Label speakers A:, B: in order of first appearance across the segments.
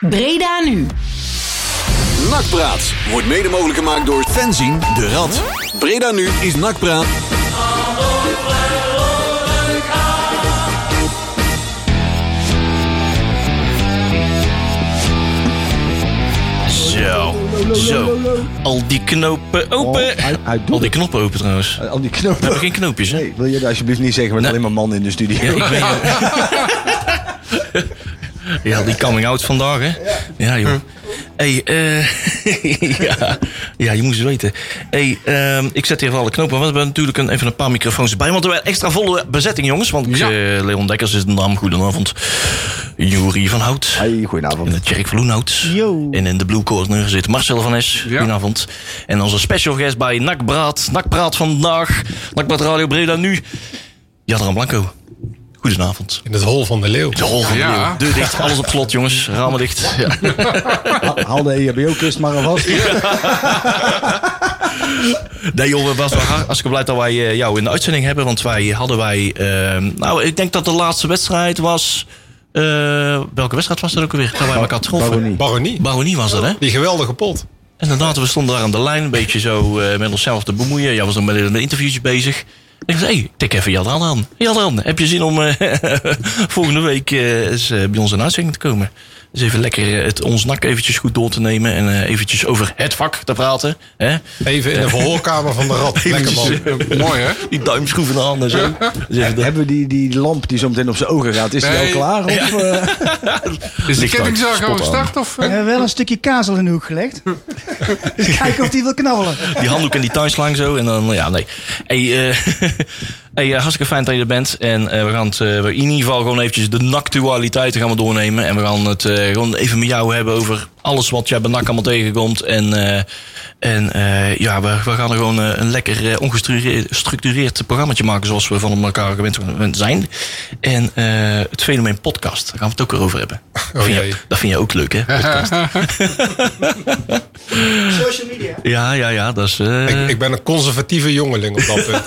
A: Breda nu.
B: Nakpraat wordt mede mogelijk gemaakt door Fenzin de Rad. Breda nu is Nakpraat.
C: Zo, zo. Al die knopen open.
D: Oh, hij- hij doet
C: Al die
D: het.
C: knoppen open trouwens. We
D: Al die knopen.
C: hebben geen knoopjes, hè?
D: Nee, wil je dat alsjeblieft niet zeggen met
C: Nee.
D: alleen maar mannen in de studio?
C: Ja, ik ben, ja, die coming out vandaag, hè? Ja, joh. Hey, eh ja, ja, je moest het weten. Hey, ehm, ik zet hier even alle knopen. We hebben natuurlijk een, even een paar microfoons erbij. Want we hebben extra volle bezetting, jongens. Want
E: Ja.
C: eh, Leon Dekkers is de naam. Goedenavond. Jurie van Hout.
D: Hey, goedenavond.
C: de Tjerk Vloenhout. En in de Blue Corner zit Marcel van Es.
E: Ja.
C: Goedenavond. En onze special guest bij Nakbraad. Nakpraat vandaag. Nakpraat Radio Breda nu. Jadran Blanco. Goedenavond.
E: In het hol van de leeuw.
C: De hol van de
E: Ja.
C: leeuw. Deur dicht, alles op slot, jongens. Ramen dicht. Ja.
D: Ha- Haal de EHBO-kist maar alvast.
C: Nee joh, we was wel har- hartstikke blij dat wij eh, jou in de uitzending hebben. Want wij hadden wij... eh, nou, ik denk dat de laatste wedstrijd was... eh, welke wedstrijd was dat ook alweer? Dat wij elkaar troffen.
D: Baronie.
E: Baronie.
C: Baronie was dat, hè?
E: Die geweldige pot.
C: Inderdaad, we stonden daar aan de lijn, een beetje zo eh, met onszelf te bemoeien. Jij was nog met een interviewtje bezig. Ik zei, hey, tik even Jadran aan. Jadran, heb je zin om eh, volgende week eh, eens eh, bij ons in uitzending te komen? Dus even lekker eh, het ons nak eventjes goed door te nemen en eh, eventjes over het vak te praten. Hè?
E: Even in de verhoorkamer van de rat. Lekker man. Mooi hè?
C: Die duimschroeven aan en zo. Dus even de-
D: Hebben we die, die lamp die zo meteen op zijn ogen gaat, is die al klaar? Of, eh?
E: Is de kettingzaag gewoon
C: aan.
E: start of? eh?
F: We hebben wel een stukje kazel in de hoek gelegd. dus kijken of die wil knabbelen.
C: die handdoek en die tuinslang zo. En dan, ja, nee. Hey, eh, hey, eh, hartstikke fijn dat je er bent. En eh, we gaan het eh, in ieder geval gewoon eventjes de actualiteiten gaan we doornemen. En we gaan het gewoon even met jou hebben over alles wat jij bij NAC allemaal tegenkomt. En, eh, en eh, ja, we, we gaan er gewoon eh, een lekker ongestructureerd gestructureerd programmaatje maken zoals we van elkaar gewend zijn. En eh, het fenomeen podcast, daar gaan we het ook weer over hebben.
E: Oh
C: Vind je- dat vind je ook leuk, hè? Podcast.
F: Social media.
C: Ja, ja, ja. Dat is, eh,
E: Ik, ik ben een conservatieve jongeling op dat punt.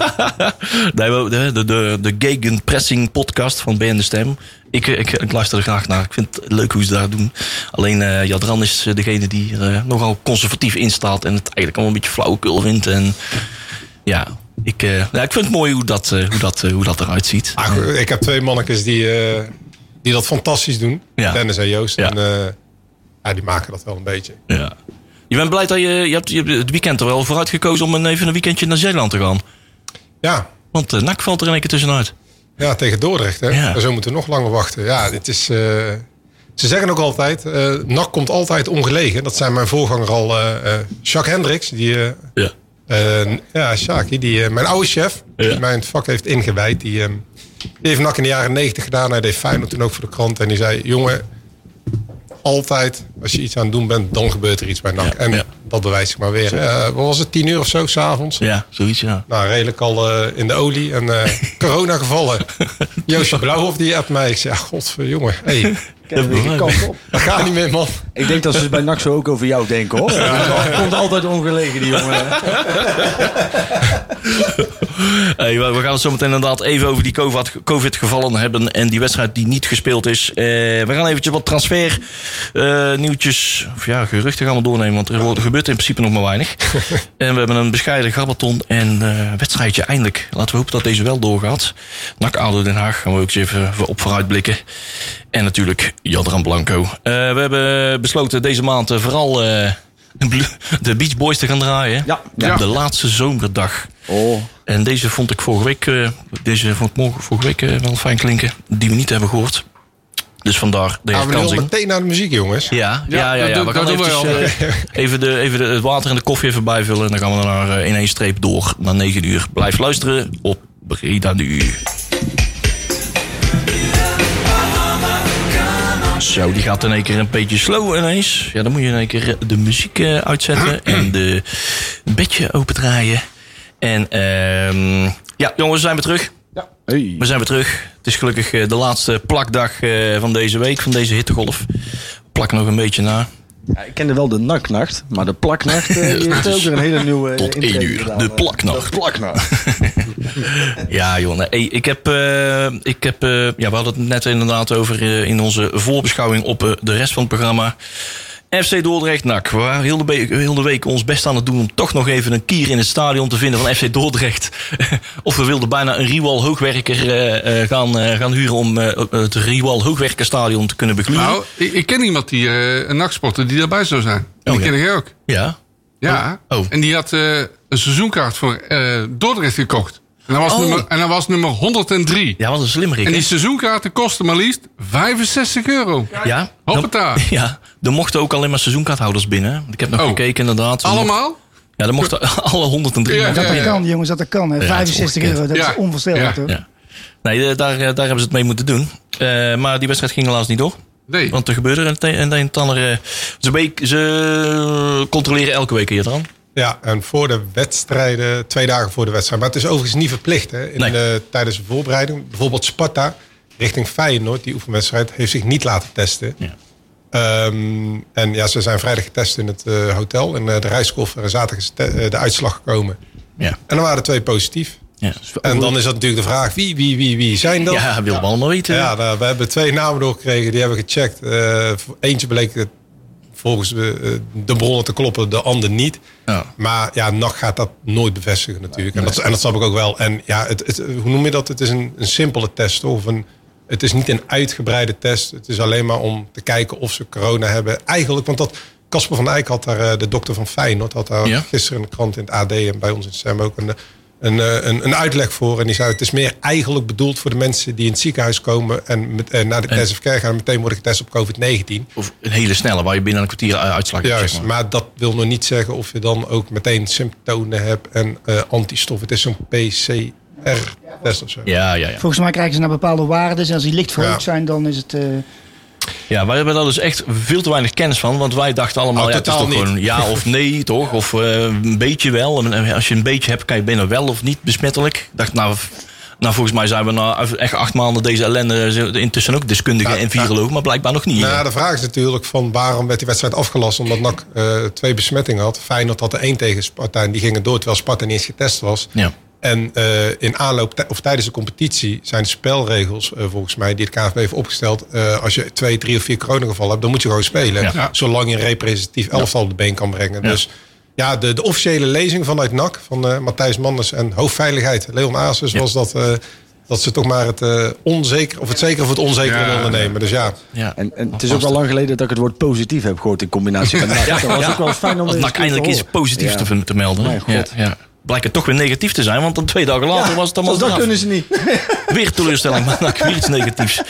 C: Nee, we- de, de, de, de Gegenpressing podcast van BN De Stem. Ik, ik, ik luister er graag naar. Ik vind het leuk hoe ze dat doen. Alleen eh Jadran is eh, degene die er eh, nogal conservatief in staat. En het eigenlijk allemaal een beetje flauwekul vindt. En ja, ik, eh, ja, ik vind het mooi hoe dat, eh, hoe dat, eh, hoe dat eruit ziet.
E: Ah, ik heb twee mannetjes die, eh, die dat fantastisch doen.
C: Ja.
E: Dennis en Joost.
C: Ja.
E: En, eh, ja, die maken dat wel een beetje.
C: Ja. Je bent blij dat je, je, hebt, je hebt het weekend er wel voor uitgekozen om even een weekendje naar Zeeland te gaan.
E: Ja,
C: Want uh, NAC valt er in één keer tussenuit.
E: Ja tegen Dordrecht. Hè?
C: Ja.
E: Zo moeten we nog langer wachten. Ja, dit is... eh, ze zeggen ook altijd, eh NAC komt altijd ongelegen. Dat zijn mijn voorganger al, eh, Jacques Hendricks. Die,
C: Ja.
E: Ja, Shaki, die, mijn oude chef,
C: Ja.
E: die mij in het vak heeft ingewijd, die, die heeft NAC in de jaren negentig gedaan. Hij deed Feyenoord toen ook voor de krant. En die zei, jongen, altijd als je iets aan het doen bent, dan gebeurt er iets bij NAC.
C: Ja,
E: en
C: ja.
E: dat bewijst zich maar weer. Eh, wat was het, tien uur of zo, s'avonds?
C: ja, zoiets ja.
E: Nou, redelijk al eh, in de olie. En eh, corona gevallen. Joosje Blauwhof, die appt mij. Ik zei, ja, godverjongen, hey,
D: Welke kant op.
E: dat gaat niet meer, man.
D: Ik denk dat ze bij NAC zo ook over jou denken hoor. Het komt altijd ongelegen, die jongen.
C: Hey, we gaan het zo meteen inderdaad even over die COVID- COVID-gevallen hebben. En die wedstrijd die niet gespeeld is. Eh, we gaan eventjes wat transfer eh, nieuwtjes, of ja, geruchten gaan we doornemen. Want er wordt- gebeurt in principe nog maar weinig. en we hebben een bescheiden grabbelton en eh wedstrijdje eindelijk. Laten we hopen dat deze wel doorgaat. NAC ADO Den Haag gaan we ook eens even op vooruit blikken. En natuurlijk Jadran Blanco. Eh, we hebben besloten deze maand eh, vooral eh, de Beach Boys te gaan draaien.
D: Ja.
C: Op de laatste zomerdag.
D: Oh,
C: En deze vond ik vorige week, eh, deze vond ik morgen, vorige week wel fijn klinken. Die we niet hebben gehoord. Dus vandaar de
E: Gaan we meteen naar de muziek, jongens.
C: Ja, ja, ja, ja, we
E: doen-
C: gaan eventjes, eh, even, de, even de, het water en de koffie even bijvullen. En dan gaan we naar eh, in één streep door naar 9 uur. Blijf luisteren op Breda nu. Zo, die gaat in één keer een beetje slow ineens. Ja, dan moet je in één keer de muziek eh, uitzetten en de bedje opendraaien. En ehm ja, jongens, we zijn weer terug.
D: hey.
C: We zijn weer terug. Het is gelukkig eh, de laatste plakdag eh, van deze week, van deze hittegolf. We plakken nog een beetje na.
D: Ja, ik kende wel de naknacht, maar de plaknacht eh, heeft ook weer een hele nieuwe
C: Tot
D: intrede
C: één uur,
D: gedaan,
C: de
D: eh.
C: plaknacht.
D: De plaknacht.
C: Ja, joh. hey, ik heb, eh, ik heb eh, ja, we hadden het net inderdaad over eh, in onze voorbeschouwing op eh, de rest van het programma. FC Dordrecht NAC. We waren heel de, be- heel de week ons best aan het doen om toch nog even een kier in het stadion te vinden van FC Dordrecht. of we wilden bijna een Riewal hoogwerker eh, eh, gaan, eh, gaan huren om het Riewal hoogwerkerstadion te kunnen begluren.
A: Nou, ik, ik ken iemand die, een nachtsporter die daarbij zou zijn.
C: Oh,
A: die
C: ja.
A: ken ik ook.
C: Ja.
A: Ja.
C: Oh. Oh.
A: En die had een seizoenkaart voor Dordrecht gekocht. En dat was,
C: Oh.
A: nummer, en dat was nummer 103.
C: Ja, wat een slimmerik.
A: En die seizoenkaarten kosten maar liefst 65 euro.
C: Ja.
A: Hoppata.
C: Dan- Ja, er mochten ook alleen maar seizoenkaarthouders binnen. Ik heb nog
A: Oh.
C: gekeken inderdaad. Er mocht-
A: Allemaal?
C: Ja, er mochten alle 103.
A: Ja,
F: Dat
A: ja,
F: kan, jongens, dat dat kan. Hè.
C: Ja,
F: 65
C: het is
F: euro, dat
A: Ja.
F: is onvoorstelbaar,
A: Ja.
F: toch?
C: Ja. Nee, eh, daar, eh, daar hebben ze het mee moeten doen. Eh, maar die wedstrijd ging helaas niet door.
A: Nee.
C: Want er gebeurde een en een en het ander. eh, Ze, week, ze controleren elke week hier dan.
E: Ja, en voor de wedstrijden, twee dagen voor de wedstrijd. Maar het is overigens niet verplicht hè, in
C: Nee.
E: de, tijdens de voorbereiding. Bijvoorbeeld Sparta richting Feyenoord, die oefenwedstrijd, heeft zich niet laten testen.
C: Ja.
E: Ehm, en ja, ze zijn vrijdag getest in het eh, hotel. En eh, de reiskoffer en zaterdag is eh, de uitslag gekomen.
C: Ja.
E: En dan waren er twee positief.
C: Ja,
E: En dan is dat natuurlijk de vraag, wie, wie, wie, wie zijn dat?
C: ja willen we allemaal weten.
E: Ja, we hebben twee namen doorgekregen. Die hebben we gecheckt. Eh, eentje bleek het volgens de, de bronnen te kloppen, de ander niet.
C: Ja.
E: Maar ja, NAC gaat dat nooit bevestigen natuurlijk. En, dat, en dat snap ik ook wel. En ja, het, het, hoe noem je dat? Het is een, een simpele test. Of een, het is niet een uitgebreide test. Het is alleen maar om te kijken of ze corona hebben. Eigenlijk, want dat... Casper van Eyck had daar, eh, de dokter van Feyenoord, had daar
C: Ja.
E: gisteren in de krant in het AD en bij ons in SEM ook een, een, eh, een, een uitleg voor. En die zei, het is meer eigenlijk bedoeld voor de mensen die in het ziekenhuis komen en met, eh, naar de intensive care gaan en meteen worden getest op COVID-19.
C: Of een hele snelle, waar je binnen een kwartier uitslag hebt.
E: Juist,
C: zeg
E: maar. dat wil nog niet zeggen of je dan ook meteen symptomen hebt en eh antistof. Het is zo'n PCR-test of zo.
C: Ja, ja, ja.
F: Volgens mij krijgen ze naar bepaalde waarden. En als die licht verhoogd
E: Ja.
F: zijn, dan is het... eh,
C: Ja, wij hebben daar dus echt veel te weinig kennis van. Want wij dachten allemaal,
E: Oh,
C: ja, het is toch gewoon ja of nee, toch? Of eh, een beetje wel. En als je een beetje hebt, kan je binnen wel of niet besmettelijk. Ik dacht, nou, nou, volgens mij zijn we na echt acht maanden deze ellende intussen ook deskundigen
E: Ja,
C: en virologen, maar blijkbaar nog niet.
E: Nou, de vraag is natuurlijk van waarom werd die wedstrijd afgelast? Omdat NAC eh, twee besmettingen had. Feyenoord had er één tegen Sparta en die gingen door terwijl Sparta niet eens getest was.
C: Ja.
E: En eh, in aanloop of tijdens de competitie zijn de spelregels eh, volgens mij die het KNVB heeft opgesteld. eh, als je twee, drie of vier coronagevallen hebt, dan moet je gewoon spelen.
C: Ja.
E: Zolang je een representatief elftal op de been kan brengen.
C: Ja.
E: Dus ja, de, de officiële lezing vanuit NAC van eh, Matthijs Manders en hoofdveiligheid Leon Aasus was dat, eh, dat ze toch maar het eh, onzeker of het zeker of het onzeker
A: Ja.
E: willen ondernemen. Dus ja,
C: Ja.
D: En, en het is ook wel lang geleden dat ik het woord positief heb gehoord in combinatie met NAC.
C: Ja,
D: dat was
C: ja.
D: ook wel fijn om
C: NAC eindelijk iets positiefs
D: Ja.
C: te, te melden. ja. Blijkt het toch weer negatief te zijn, want dan twee dagen later was het allemaal
D: dat kunnen ze niet.
C: Weer teleurstelling, maar NAC weer iets negatiefs.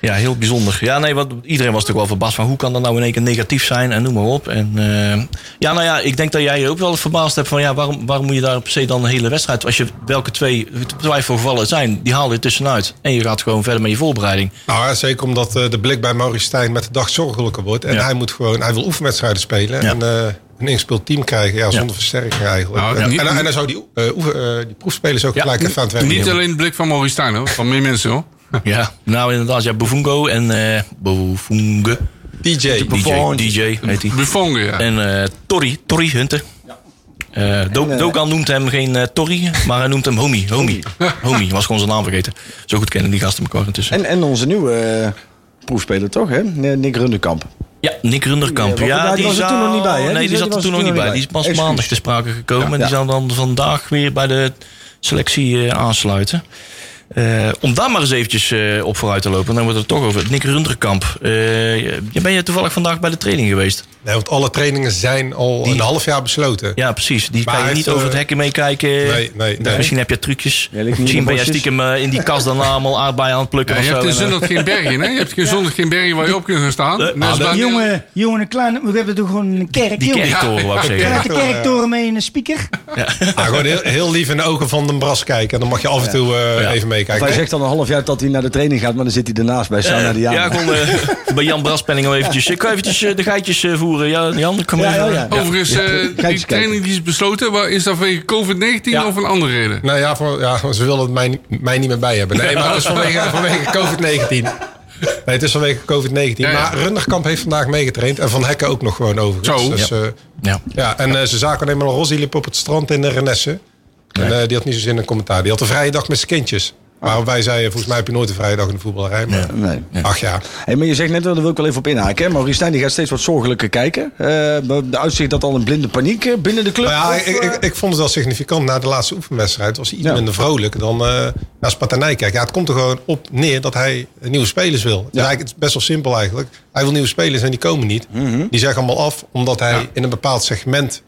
C: Ja, heel bijzonder. Ja, nee, wat, iedereen was toch wel verbaasd van hoe kan dat nou in één keer negatief zijn en noem maar op. En, eh, ja, nou ja, ik denk dat jij je ook wel verbaasd hebt van ja, waarom, waarom moet je daar per se dan een hele wedstrijd, als je welke twee twijfelgevallen zijn, die haal je tussenuit. En je gaat gewoon verder met je voorbereiding.
E: Nou, ja, zeker omdat eh, de blik bij Maurice Stijn met de dag zorgelijker wordt. En
C: Ja.
E: hij moet gewoon, hij wil oefenwedstrijden spelen.
C: Ja.
E: En eh, een ingespeeld team krijgen, ja, zonder versterking eigenlijk.
A: Nou,
E: en,
A: niet-
E: en, en dan zou die, eh, oefen, eh, die proefspelers ook
C: Ja.
E: gelijk even aan het werk
A: Niet
E: nemen.
A: alleen de blik van Maurice Stijn hoor, van meer mensen hoor.
C: Ja, nou inderdaad, ja, Bufungo en eh Bufunge,
E: DJ.
C: DJ, DJ heet hij.
A: Buffon, ja.
C: En eh Tori, Tori Hunter. Do-
D: En,
C: Dogan noemt hem geen Tori, maar hij noemt hem Homie. Homie. Homie, was gewoon zijn naam vergeten. Zo goed kennen die gasten elkaar intussen.
D: En, en onze nieuwe proefspeler toch, hè? Nick Rundekamp.
C: Ja, Nick Runderkamp. Ja,
D: die
C: die,
D: was er toen nog niet bij, hè?
C: Nee,
D: Die zat-
C: er toen nog niet bij. Die is pas maandag te sprake gekomen. En die zal dan vandaag weer bij de selectie eh, aansluiten. Eh, om daar maar eens eventjes eh, op vooruit te lopen. Dan wordt het toch over Nick Runderkamp. Eh, je ben je toevallig vandaag bij de training geweest?
E: Nee, want alle trainingen zijn al
C: Die-
E: een half jaar besloten.
C: Ja, precies. Die
E: Maar
C: kan je niet over het hekken meekijken.
E: nee, nee,
C: Dus
E: nee.
C: Misschien heb je trucjes.
D: Ja,
C: Misschien
D: de
C: ben je stiekem in die kast dan allemaal aardbeien aan het plukken
A: Ja, je
C: zo.
A: hebt
C: En,
A: zondag geen bergen, hè? Je hebt geen zondag geen bergen waar je op kunt gaan staan. Net als bij-
F: jongen, jongen, een kleine... We hebben toch gewoon een kerk,
C: die
F: jongen.
C: kerktoren, wou ik zeggen.
F: de kerktoren mee in een speaker.
E: Ah, gewoon heel, heel lief in de ogen van Den Bras kijken. En dan mag je af en toe eh,
C: Ja.
E: even
D: Of hij zegt dan een half jaar dat hij naar de training gaat, maar dan zit hij ernaast bij Sana
C: Eh,
D: Diana.
C: ja, gewoon eh, bij Jan Braspenning al eventjes. Ik kan eventjes eh, de geitjes eh, voeren. Ja, Jan, kom
D: Ja, ja, ja.
A: Overigens, eh, die training die is besloten, waar- is dat vanwege COVID-19
E: Ja.
A: of een andere reden?
E: Nou ja, voor, ja, ze willen het mij, niet- mij niet meer bij hebben. Nee, maar dat is vanwege, vanwege COVID-19. Nee, het is vanwege COVID-19.
A: Ja, ja.
E: Maar Runderkamp heeft vandaag meegetraind. En Van Hekken ook nog gewoon overigens.
A: Zo.
E: Dus, eh,
C: Ja.
E: ja, en eh, ze zagen alleen maar Rossi liep op het strand in de Renesse. En eh, die had niet zo zin in een commentaar. Die had een vrije dag met zijn kindjes. Maar wij zeiden, volgens mij heb je nooit een vrije dag in de voetballerij. Maar,
D: Nee.
E: Ach ja.
D: Hey, maar je zegt net, daar wil ik wel even op inhaken. hè. Maurice Stijn die gaat steeds wat zorgelijker kijken. Eh, de uitzicht dat al een blinde paniek eh, binnen de club.
E: Nou ja,
D: Of,
E: ik,
D: eh,
E: ik, ik vond het wel significant. Na de laatste oefenwedstrijd was hij iets
D: Ja.
E: minder vrolijk dan eh naar Sparta Nijkerk. Ja, het komt er gewoon op neer dat hij nieuwe spelers wil. Het, is eigenlijk, het is best wel simpel eigenlijk. Hij wil nieuwe spelers en die komen niet.
D: Mhm.
E: Die zeggen allemaal af omdat hij in een bepaald segment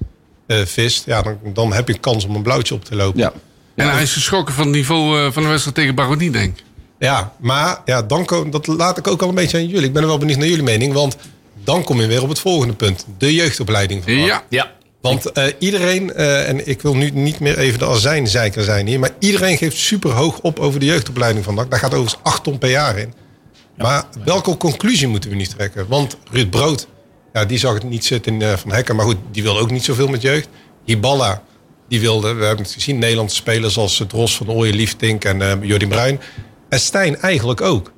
E: eh, vist. Ja, dan, dan heb je een kans om een blauwtje op te lopen.
D: ja.
A: En hij is geschrokken van het niveau eh, van de wedstrijd tegen Baronie, denk ik.
E: Ja, maar ja, dan kom, dat laat ik ook al een beetje aan jullie. Ik ben er wel benieuwd naar jullie mening. Want dan kom je weer op het volgende punt. De jeugdopleiding van.
A: Ja.
C: Ja.
E: Want eh, iedereen, eh, en ik wil nu niet meer even de azijnzeiker zijn hier... maar iedereen geeft super hoog op over de jeugdopleiding van NAC. Daar gaat overigens 8 ton per jaar in. Maar welke conclusie moeten we niet trekken? Want Ruud Brood, ja, die zag het niet zitten in Van Hekken... maar goed, die wilde ook niet zoveel met jeugd. Hiballa, die wilde, we hebben het gezien... Nederlandse spelers als Dros van Ooyen, Liefdink en eh Jordi Bruin. En Stijn eigenlijk ook.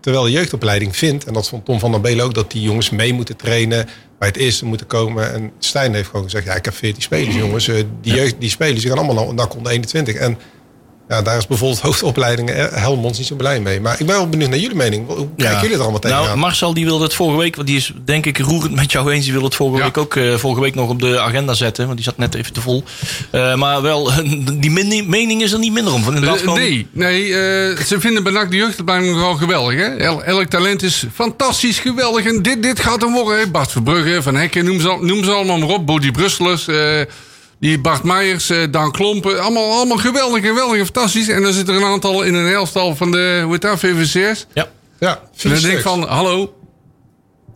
E: Terwijl de jeugdopleiding vindt, en dat vond Tom van der Belen ook, dat die jongens mee moeten trainen, bij het eerste moeten komen. En Stijn heeft gewoon gezegd: ja, ik heb 14 spelers, jongens. Eh, Die, jeugd, die spelers die gaan allemaal naar, naar onder 21. En ja, daar is bijvoorbeeld hoofdopleidingen Helmond niet zo blij mee. Maar ik ben wel benieuwd naar jullie mening. Hoe kijken jullie er allemaal tegenaan?
C: Nou, Marcel die wilde het vorige week, want die is denk ik roerend met jou eens. Die wilde het vorige
A: Ja.
C: week ook eh, vorige week nog op de agenda zetten, want die zat net even te vol. Eh, maar wel, die mening is er niet minder om. Van inderdaad
A: Eh,
C: gewoon-
A: Nee, nee eh, ze vinden bij NAC de jeugdopleiding nogal geweldig. Hè? El- elk talent is fantastisch geweldig. En dit, dit gaat hem worden. Hè? Bart Verbrugge, Van Hekken, noem ze, al- noem ze allemaal maar op. Bodie Brusselers, eh, die Bart Meijers, eh, Daan Klompen. Allemaal, allemaal geweldig, geweldig, fantastisch. En dan zit er een aantal in een elftal van de, hoe heet dat, VVC's.
C: Ja.
E: ja,
A: En dan denk ik van, hallo,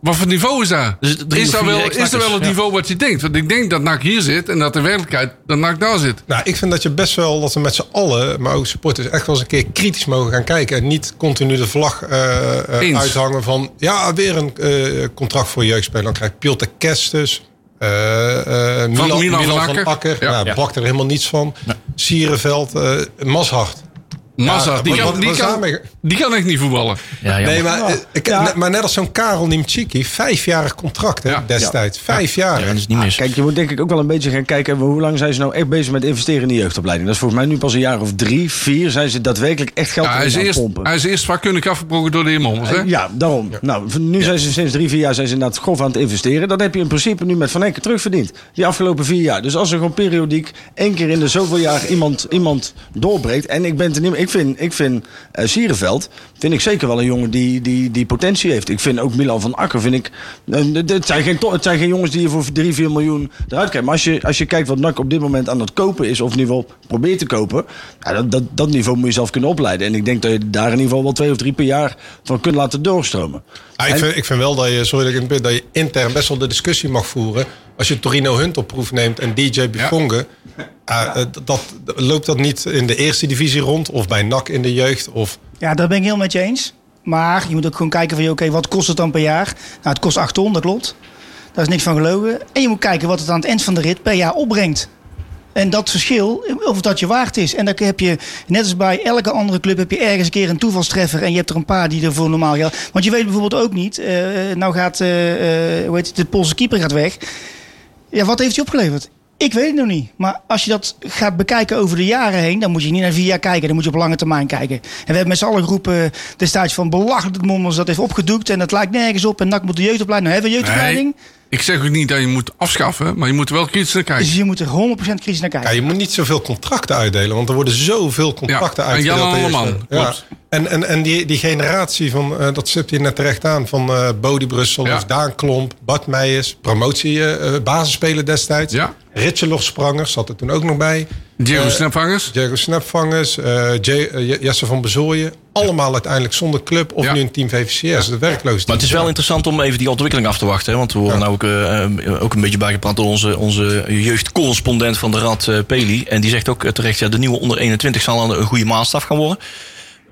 A: wat voor niveau is dat?
C: Dus drie
A: is,
C: vier
A: wel, is wel het
C: ja.
A: niveau wat je denkt? Want ik denk dat NAC hier zit en dat de werkelijkheid dat NAC daar zit.
E: Nou, ik vind dat je best wel, dat we met z'n allen, maar ook supporters, echt wel eens een keer kritisch mogen gaan kijken. En niet continu de vlag eh, eh, uithangen van, ja, weer een eh, contract voor jeugdspeler. Dan krijgt Piotr Kestus, eh, eh, Milan,
A: Milan
E: Milan,
A: van
E: van
A: Akker. Ja.
E: nou,
C: Ja.
E: brak er helemaal niets van. Sierenveld, eh Mazhart.
A: Massa, die, kan, die, kan, die kan echt niet voetballen.
C: Ja,
E: Nee, maar, eh, ik-
D: Ja.
E: ne- maar net als zo'n Karel Nimchiki, vijfjarig contract hè,
A: Ja.
E: destijds. Vijf jaar.
C: Ja, dat is niet mis.
D: Kijk, je moet denk ik ook wel een beetje gaan kijken... hoe lang zijn ze nou echt bezig met investeren in die jeugdopleiding. Dat is volgens mij nu pas een jaar of drie, vier... zijn ze daadwerkelijk echt geld
A: Ja, hij,
D: erin
A: is
D: aan het
A: eerst,
D: pompen.
A: hij is eerst vakkundig afgebroken door de Mommers. Hè?
D: Eh, Ja, daarom. Nou, nu zijn ze sinds drie, vier jaar zijn ze inderdaad grof aan het investeren. Dat heb je in principe nu met Van Enken terugverdiend. Die afgelopen vier jaar. Dus als er gewoon periodiek één keer in de zoveel jaar iemand, iemand doorbreekt. En ik ben het er niet meer- Ik vind, ik vind eh Sierenveld vind ik zeker wel een jongen die, die, die potentie heeft. Ik vind ook Milan van Akker. Vind ik, eh, het, zijn geen, het zijn geen jongens die je voor 3, 4 miljoen eruit krijgt. Maar als je, als je kijkt wat NAC op dit moment aan het kopen is. Of in ieder geval probeert te kopen. Dat, dat, dat niveau moet je zelf kunnen opleiden. En ik denk dat je daar in ieder geval wel twee of drie per jaar van kunt laten doorstromen.
E: Ja, ik, vind, ik vind wel dat je, sorry dat ik het dat je intern best wel de discussie mag voeren. Als je Torino Hunt op proef neemt en DJ Bifonge. eh, eh, dat, loopt dat niet in de eerste divisie rond? Of bij NAC in de jeugd? Of,
F: Ja, daar ben ik heel met je eens. Maar je moet ook gewoon kijken van, oké, wat kost het dan per jaar? Nou, het kost 8 ton, dat klopt. Daar is niks van gelogen. En je moet kijken wat het aan het eind van de rit per jaar opbrengt. En dat verschil, of dat je waard is. En dan heb je, net als bij elke andere club, heb je ergens een keer een toevalstreffer. En je hebt er een paar die er voor normaal geld. Want je weet bijvoorbeeld ook niet, eh, nou gaat, eh, eh, hoe heet het, de Poolse keeper gaat weg. Ja, wat heeft hij opgeleverd? Ik weet het nog niet. Maar als je dat gaat bekijken over de jaren heen, dan moet je niet naar vier jaar kijken. Dan moet je op lange termijn kijken. En we hebben met z'n allen groepen destijds van belachelijk dat dat heeft opgedoekt. En dat lijkt nergens op. En NAC moet de jeugdopleiding. Nou hebben we jeugdopleiding.
A: Ik zeg ook niet dat je moet afschaffen, maar je moet er wel kritisch naar kijken.
F: Dus je moet er 100% kritisch naar
E: ja,
F: kijken.
E: je moet niet zoveel contracten uitdelen. Want er worden zoveel contracten
A: Ja, en
E: uitgedeeld.
A: Jan Alleman,
E: eerste- Ja. En, en, en die, die generatie van, eh, dat zit hier net terecht aan, van eh Bodie Brussel,
A: Ja.
E: of Daan Klomp, Bart Meijers, promotie, eh eh, basisspeler destijds.
A: Ja.
E: Ritjelof Sprangers zat er toen ook nog bij.
A: Diego
E: Eh,
A: Snapvangers.
E: Diego Snapvangers, eh, eh, Jesse van Bezooien. Allemaal uiteindelijk zonder club of
A: Ja.
E: nu een team VVCS. De werkloos.
C: Maar het is wel interessant om even die ontwikkeling af te wachten. Hè? Want we worden nou ook, ook een beetje bijgepraat door onze, onze jeugdcorrespondent van de Rad, eh, Peli. En die zegt ook terecht, ja, de nieuwe onder 21 zal een goede maatstaf gaan worden.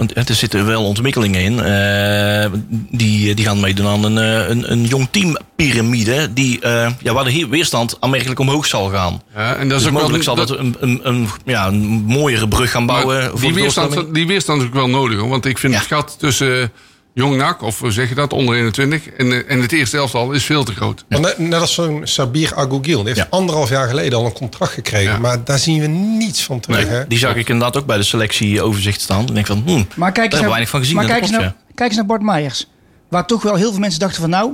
C: Want er zitten wel ontwikkelingen in. eh, die, die gaan meedoen aan een, eh, een, een jong team piramide. Die, eh, ja, waar de weerstand aanmerkelijk omhoog zal gaan.
A: Ja, en dat is
C: Dus
A: ook wel
C: mogelijk zal dat een, een, een, ja, een mooiere brug gaan bouwen. voor
A: die, weerstand, die weerstand is ook wel nodig, hoor. Want ik vind
C: Ja.
A: het gat tussen Jong NAC, of hoe zeg je dat, onder 21. En, eh, en het eerste elftal is veel te groot.
E: Net, net als zo'n Sabir Agougil. Die heeft
C: Ja.
E: anderhalf jaar geleden al een contract gekregen.
A: Ja.
E: Maar daar zien we niets van terug.
C: Nee,
E: hè?
C: die zag ik inderdaad ook bij de selectieoverzicht staan. En ik van, hmm,
F: Maar kijk
C: daar
F: eens
C: hebben we
F: naar,
C: weinig van gezien.
F: maar kijk eens, naar, kijk eens naar Bart Meijers. Waar toch wel heel veel mensen dachten van nou,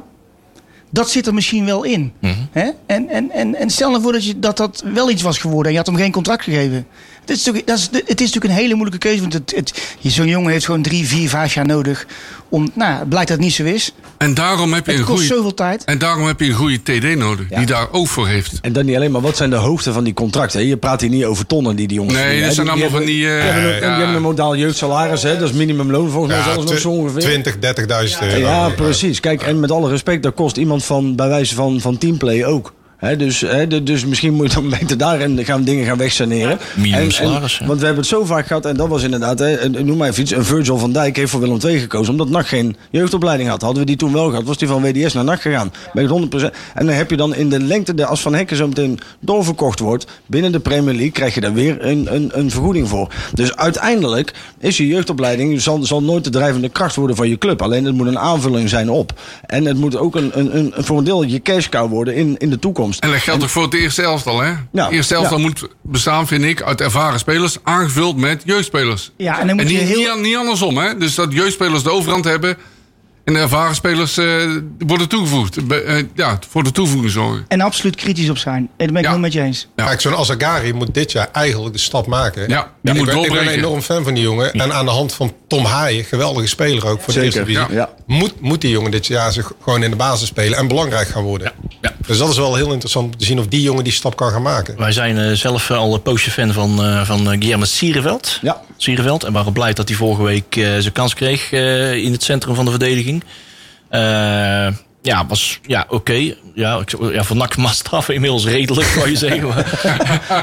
F: dat zit er misschien wel in.
C: Mhm.
F: Hè? En, en, en, en stel nou voor dat, je, dat dat wel iets was geworden en je had hem geen contract gegeven. Het is, natuurlijk- dat is, het is natuurlijk een hele moeilijke keuze. Want het, het, zo'n jongen heeft gewoon drie, vier, vijf jaar nodig. Om, nou, het blijkt dat het niet zo is.
A: En daarom heb je
F: Het
A: een
F: kost
A: goede...
F: zoveel tijd.
A: En daarom heb je een goede TD nodig,
F: Ja.
A: die daar ook voor heeft.
D: En dan niet alleen maar, wat zijn de hoogte van die contracten? Je praat hier niet over tonnen die die jongens
A: Nee,
D: verdienen,
A: dat zijn allemaal van die...
D: Die
A: eh,
D: hebben, een, die
A: ja.
D: hebben een modaal jeugdsalaris, hè? dat is minimumloon volgens mij
E: Ja,
D: zelfs nog zo ongeveer.
E: 20, 30.000 euro.
D: Ja, precies. Kijk, en met alle respect, dat kost iemand van, bij wijze van, van teamplay ook. Dus, dus misschien moet je dan beter daarin gaan dingen gaan wegsaneren.
C: Minimum
D: En- en-
C: salaris, hè.
D: Want we hebben het zo vaak gehad, en dat was inderdaad, noem maar even iets, een Virgil van Dijk heeft voor Willem II gekozen, omdat NAC geen jeugdopleiding had. Hadden we die toen wel gehad, was die van WDS naar NAC gegaan. Ben ik het 100%. En dan heb je dan in de lengte, de, als Van Hekken zo meteen doorverkocht wordt, binnen de Premier League, krijg je daar weer een, een, een vergoeding voor. Dus uiteindelijk is je jeugdopleiding, zal, zal nooit de drijvende kracht worden van je club. Alleen het moet een aanvulling zijn op. En het moet ook een, een, een, voor een deel je cash cow worden in, in de toekomst.
A: En dat geldt ook voor het eerste elftal, hè? Eerste elftal moet bestaan, vind ik, uit ervaren spelers, aangevuld met jeugdspelers.
F: Ja, en dan moet
A: En
F: je
A: niet,
F: heel...
A: niet andersom, hè? Dus dat jeugdspelers de overhand hebben en de ervaren spelers eh, worden toegevoegd. Be- eh, ja, voor de toevoeging zorgen.
F: En absoluut kritisch op zijn. En dat ben ik
A: Ja.
F: heel met je eens.
A: Ja.
E: Kijk, zo'n Azagari moet dit jaar eigenlijk de stap maken.
A: Ja, die
E: ik,
A: moet
E: ben, ik ben een enorm fan van die jongen. En aan de hand van Tom Haaien, geweldige speler ook voor
D: Zeker,
E: de eerste divisie.
D: ja.
E: Moet, moet die jongen dit jaar zich gewoon in de basis spelen en belangrijk gaan worden.
C: Ja.
E: Dus dat is wel heel interessant om te zien of die jongen die stap kan gaan maken.
C: Wij zijn eh, zelf al een poosje fan van, eh van eh, Guillermo Sierenveld.
D: Ja.
C: Sierenveld. En waren blij dat hij vorige week eh, zijn kans kreeg eh, in het centrum van de verdediging. Eh, ja, was ja, oké. Ja, ik, ja, voor NAC inmiddels redelijk, zou je zeggen. Maar,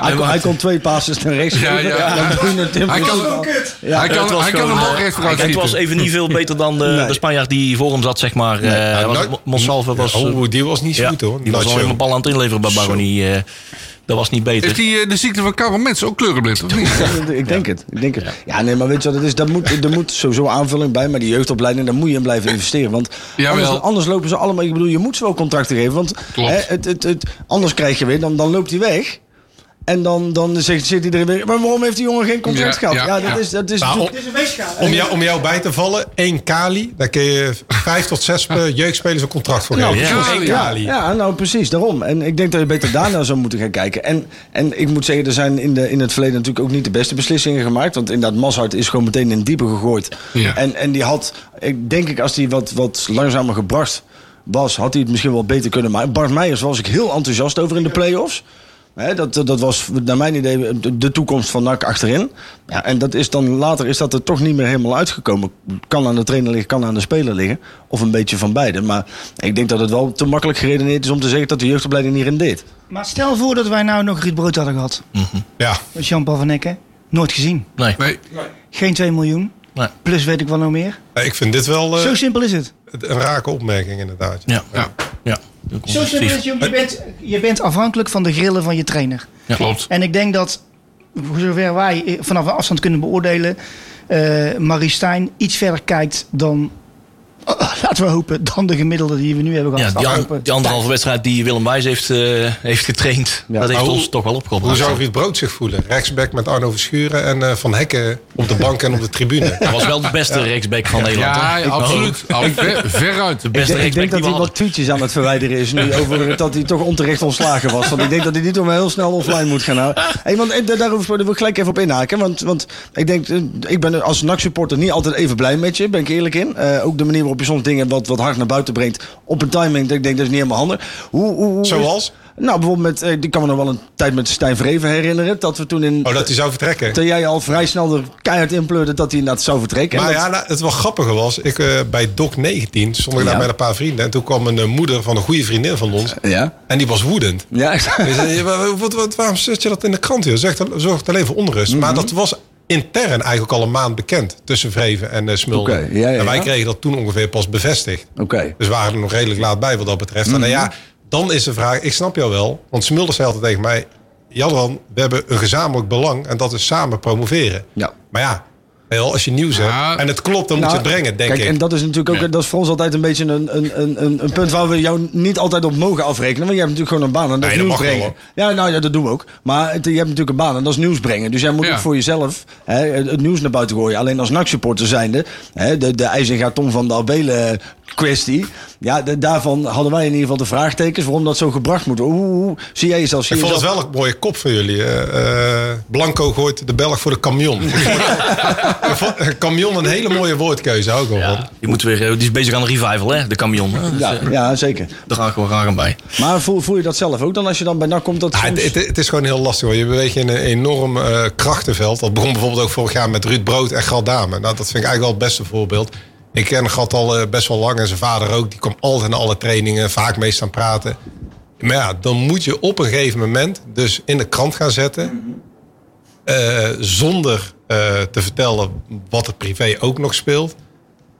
D: Hij, kon, hij kon twee passes naar rechts
A: Ja, ja.
D: Het in
A: Hij kan-
D: al. Ja.
A: hij kan,
C: het was
A: hij kan hem ook
C: eh,
A: recht vooruit
C: Het was even niet veel beter dan de,
D: Nee.
C: de Spanjaard die voor hem zat, zeg maar. Eh, was het Mo- Monsalve was...
E: Oh, die was niet
C: ja,
E: goed hoor.
C: Die was al helemaal bal aan het inleveren bij Baroni. Dat was niet beter.
A: Heeft hij eh, de ziekte van Karel Mensen ook kleurenblind, of niet?
D: Ik denk het. Ik denk het. Ja, nee, maar weet je wat het is? Daar moet, er moet sowieso aanvulling bij. Maar die jeugdopleiding, daar moet je in blijven investeren. Want anders, anders lopen ze allemaal... Ik bedoel, je moet ze wel contracten geven. Want hè, het, het, het, anders krijg je weer, dan, dan loopt hij weg. En dan, dan zegt, zit iedereen weer... Maar waarom heeft die jongen geen contract
A: Ja,
D: gehad?
A: ja,
D: Ja, dat
A: ja.
D: is, dat is
E: Nou, om,
F: is een weegschaal.
E: om, jou, om jou bij te vallen, één Kali. Daar kun je vijf tot zes eh, jeugdspelers een contract voor
D: Nou,
E: geven.
A: ja.
E: Kali.
D: nou precies, daarom. En ik denk dat je beter daarna zou moeten gaan kijken. En, en ik moet zeggen, er zijn in, de, in het verleden natuurlijk ook niet de beste beslissingen gemaakt. Want inderdaad, Mazhart is gewoon meteen in het diepe gegooid.
A: Ja.
D: En, en die had, ik denk ik, als hij wat, wat langzamer gebracht was, had hij het misschien wel beter kunnen maken. Bart Meijers was ik heel enthousiast over in de play-offs. Hè, dat, dat was naar mijn idee de, toekomst van NAC achterin. Ja, en dat is dan, later is dat er toch niet meer helemaal uitgekomen. Kan aan de trainer liggen, kan aan de speler liggen. Of een beetje van beide. Maar ik denk dat het wel te makkelijk geredeneerd is om te zeggen dat de jeugdopleiding hierin deed.
F: Maar stel voor dat wij nou nog Ruud Brood hadden gehad.
E: Ja.
F: Met Jean-Paul van Ecken. Nooit gezien.
C: Nee,
A: Nee.
F: Geen 2 miljoen.
C: nee.
F: Plus weet ik wel nog meer.
E: Ik vind dit wel eh,
F: Zo simpel is het.
E: een rake opmerking inderdaad.
C: Ja,
A: Ja,
C: ja.
F: Je bent, je bent afhankelijk van de grillen van je trainer.
C: Ja.
A: klopt.
F: En ik denk dat, voor zover wij eh, vanaf een afstand kunnen beoordelen, eh Marie Stijn iets verder kijkt dan, laten we hopen, dan de gemiddelde die we nu hebben
C: Ja,
F: gehad.
C: die, an-
F: Afgelopen
C: die anderhalve wedstrijd die Willem Wijs heeft, eh, heeft getraind,
D: Ja.
C: dat heeft ons toch wel opgebracht.
E: Hoe zou Ruud Brood zich voelen? Rechtsback met Arno Verschuren en eh, Van Hekken op de bank en op de tribune.
C: Hij was wel de beste rechtsback van Nederland.
A: Ja, ja, absoluut. Al ver, veruit.
C: De
D: Ik,
C: beste
D: denk- ik denk dat hij wat tweetjes aan het verwijderen is nu over dat hij toch onterecht ontslagen was. Want ik denk dat hij niet om heel snel offline moet gaan houden. Hey, want eh, daarover wil ik gelijk even op inhaken. Want, want ik denk, eh, ik ben als NAC-supporter niet altijd even blij met je, ben ik eerlijk in. Eh, ook de manier waarop je soms dingen wat, wat hard naar buiten brengt op een timing, dat ik denk dat is niet helemaal handig. Hoe, hoe, hoe
E: Zoals?
D: Nou, bijvoorbeeld met, eh, ik kan me nog wel een tijd met Stijn Vreven herinneren. Dat we toen in...
E: Oh, dat hij zou vertrekken.
D: Dat jij al vrij snel er keihard inpleurde dat hij inderdaad zou vertrekken. En
E: Maar
D: dat-
E: ja, nou, het wel grappige was, ik, eh, bij Doc 19 stond ik daar met een paar vrienden. En toen kwam een eh, moeder van een goede vriendin van ons.
D: ja.
E: En die was woedend.
D: Ja,
E: zei, "Ja, maar wat, wat, waarom zet je dat in de krant? Joh? Zegt, zorgt alleen voor onrust.
D: Mhm.
E: Maar dat was intern eigenlijk al een maand bekend. Tussen Vreven en eh Smulden.
D: Oké, ja, ja,
E: en wij kregen dat toen ongeveer pas bevestigd.
D: Oké.
E: Dus we waren er nog redelijk laat bij wat dat betreft. En nou ja, dan is de vraag, ik snap jou wel. Want Smulders zei altijd tegen mij... Jadran, we hebben een gezamenlijk belang en dat is samen promoveren.
D: Ja.
E: Maar ja, als je nieuws
A: Ja.
E: hebt en het klopt, dan moet je
D: Nou,
E: het brengen, denk
D: Kijk,
E: ik.
D: en dat is natuurlijk ook, dat is voor ons altijd een beetje een, een, een, een, een punt waar we jou niet altijd op mogen afrekenen. Want je hebt natuurlijk gewoon een baan en dat
E: Nee,
D: is nieuws
E: wel,
D: brengen. Ja, nou ja, dat doen we ook. Maar het- je hebt natuurlijk een baan en dat is nieuws brengen. Dus jij moet
A: Ja.
D: ook voor jezelf hè, het, het nieuws naar buiten gooien. Alleen als NAC-supporter zijnde, hè, de, de IJzinga Tom van de Abelen kwestie. Ja, de- daarvan hadden wij in ieder geval de vraagtekens waarom dat zo gebracht moet worden. Hoe, hoe zie jij jezelf? Zie
E: Ik
D: je
E: vond het wel een mooie kop van jullie. eh, eh, Blanco gooit de Belg voor de camion. Camion een hele mooie woordkeuze, ook wel. van.
C: Ja, die, moet weer, eh, die is bezig aan een revival, hè? De camion. hè?
D: Ja, ja, zeker.
C: Daar ga ik wel graag aan bij.
D: Maar voel, voel je dat zelf ook dan als je dan bij NAC komt? Dat
E: Ja,
D: soms-
E: het, het- het is gewoon heel lastig hoor. Je beweegt in een enorm eh, krachtenveld. Dat begon bijvoorbeeld ook vorig jaar met Ruud Brood en Gal Dame. Nou, dat vind ik eigenlijk wel het beste voorbeeld. Ik ken Gat al eh, best wel lang en zijn vader ook. Die kwam altijd naar alle trainingen, vaak mee staan praten. Maar ja, dan moet je op een gegeven moment dus in de krant gaan zetten. eh, zonder eh, te vertellen wat er privé ook nog speelt.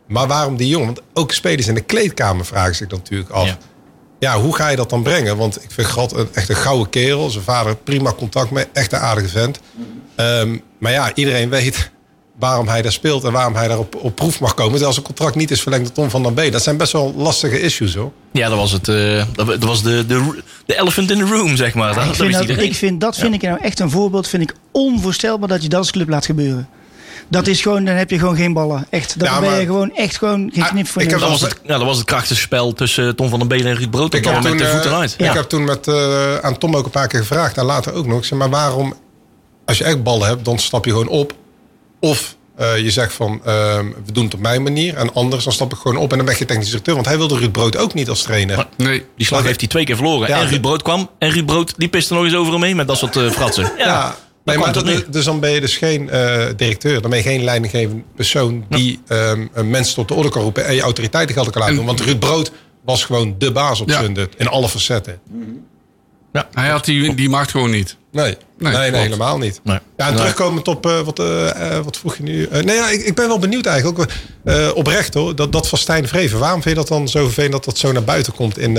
E: Maar waarom die jongen? Want ook spelers in de kleedkamer vragen zich natuurlijk af.
C: Ja.
E: Ja, hoe ga je dat dan brengen? Want ik vind Gat een, echt een gouden kerel. Zijn vader prima contact mee. Echt een aardige vent. Ehm, maar ja, iedereen weet waarom hij daar speelt en waarom hij daar op, op proef mag komen. Terwijl zijn contract niet is verlengd door Tom van der B. Dat zijn best wel lastige issues hoor.
C: Ja, dat was, het, eh, dat, dat was de, de, de elephant in the room, zeg maar. Dat,
F: Ik vind dat, ik vind, dat vind ik nou echt een voorbeeld. Vind ik onvoorstelbaar dat je dat als club laat gebeuren. Dat is gewoon, dan heb je gewoon geen ballen. Echt. Dan
E: Ja,
F: ben je
E: maar-
F: gewoon echt gewoon geen
E: Ah,
F: knip voor
E: ik heb
C: dat, was het, ja, dat was het krachtenspel tussen Tom van den Belen en Ruud Brood.
E: Ik heb,
C: met
E: toen,
C: de
E: eh,
C: voeten uit.
E: ik
F: Ja.
E: heb toen met, eh, aan Tom ook een paar keer gevraagd. En later ook nog. Ik zeg, maar waarom, als je echt ballen hebt, dan stap je gewoon op. Of eh, je zegt van, ehm, we doen het op mijn manier. En anders, dan stap ik gewoon op en dan ben je technisch directeur. Want hij wilde Ruud Brood ook niet als trainer.
A: Nee.
C: Die slag
E: Maar-
C: heeft hij twee keer verloren.
E: Ja,
C: en Ruud Brood kwam. En Ruud Brood die piste nog eens over hem heen met dat soort eh, fratsen. Ja,
E: nee, maar dat- dus dan ben je dus geen eh, directeur. Dan ben je geen leidinggevende persoon die ehm, een mensen tot de orde kan roepen en je autoriteiten gelden kan laten doen. Want Ruud Brood was gewoon de baas op
A: Ja.
E: Zundert in alle facetten.
A: Hij had die, die macht gewoon niet.
E: Nee, nee, helemaal niet.
C: Nee.
E: Ja, en
C: Nee.
E: terugkomend op eh, wat, eh, eh, wat vroeg je nu? Eh, nee, ja, ik, ik ben wel benieuwd eigenlijk. Ook, eh, oprecht hoor, dat, dat van Stijn Vreven. Waarom vind je dat dan zo vervelend dat dat zo naar buiten komt? In,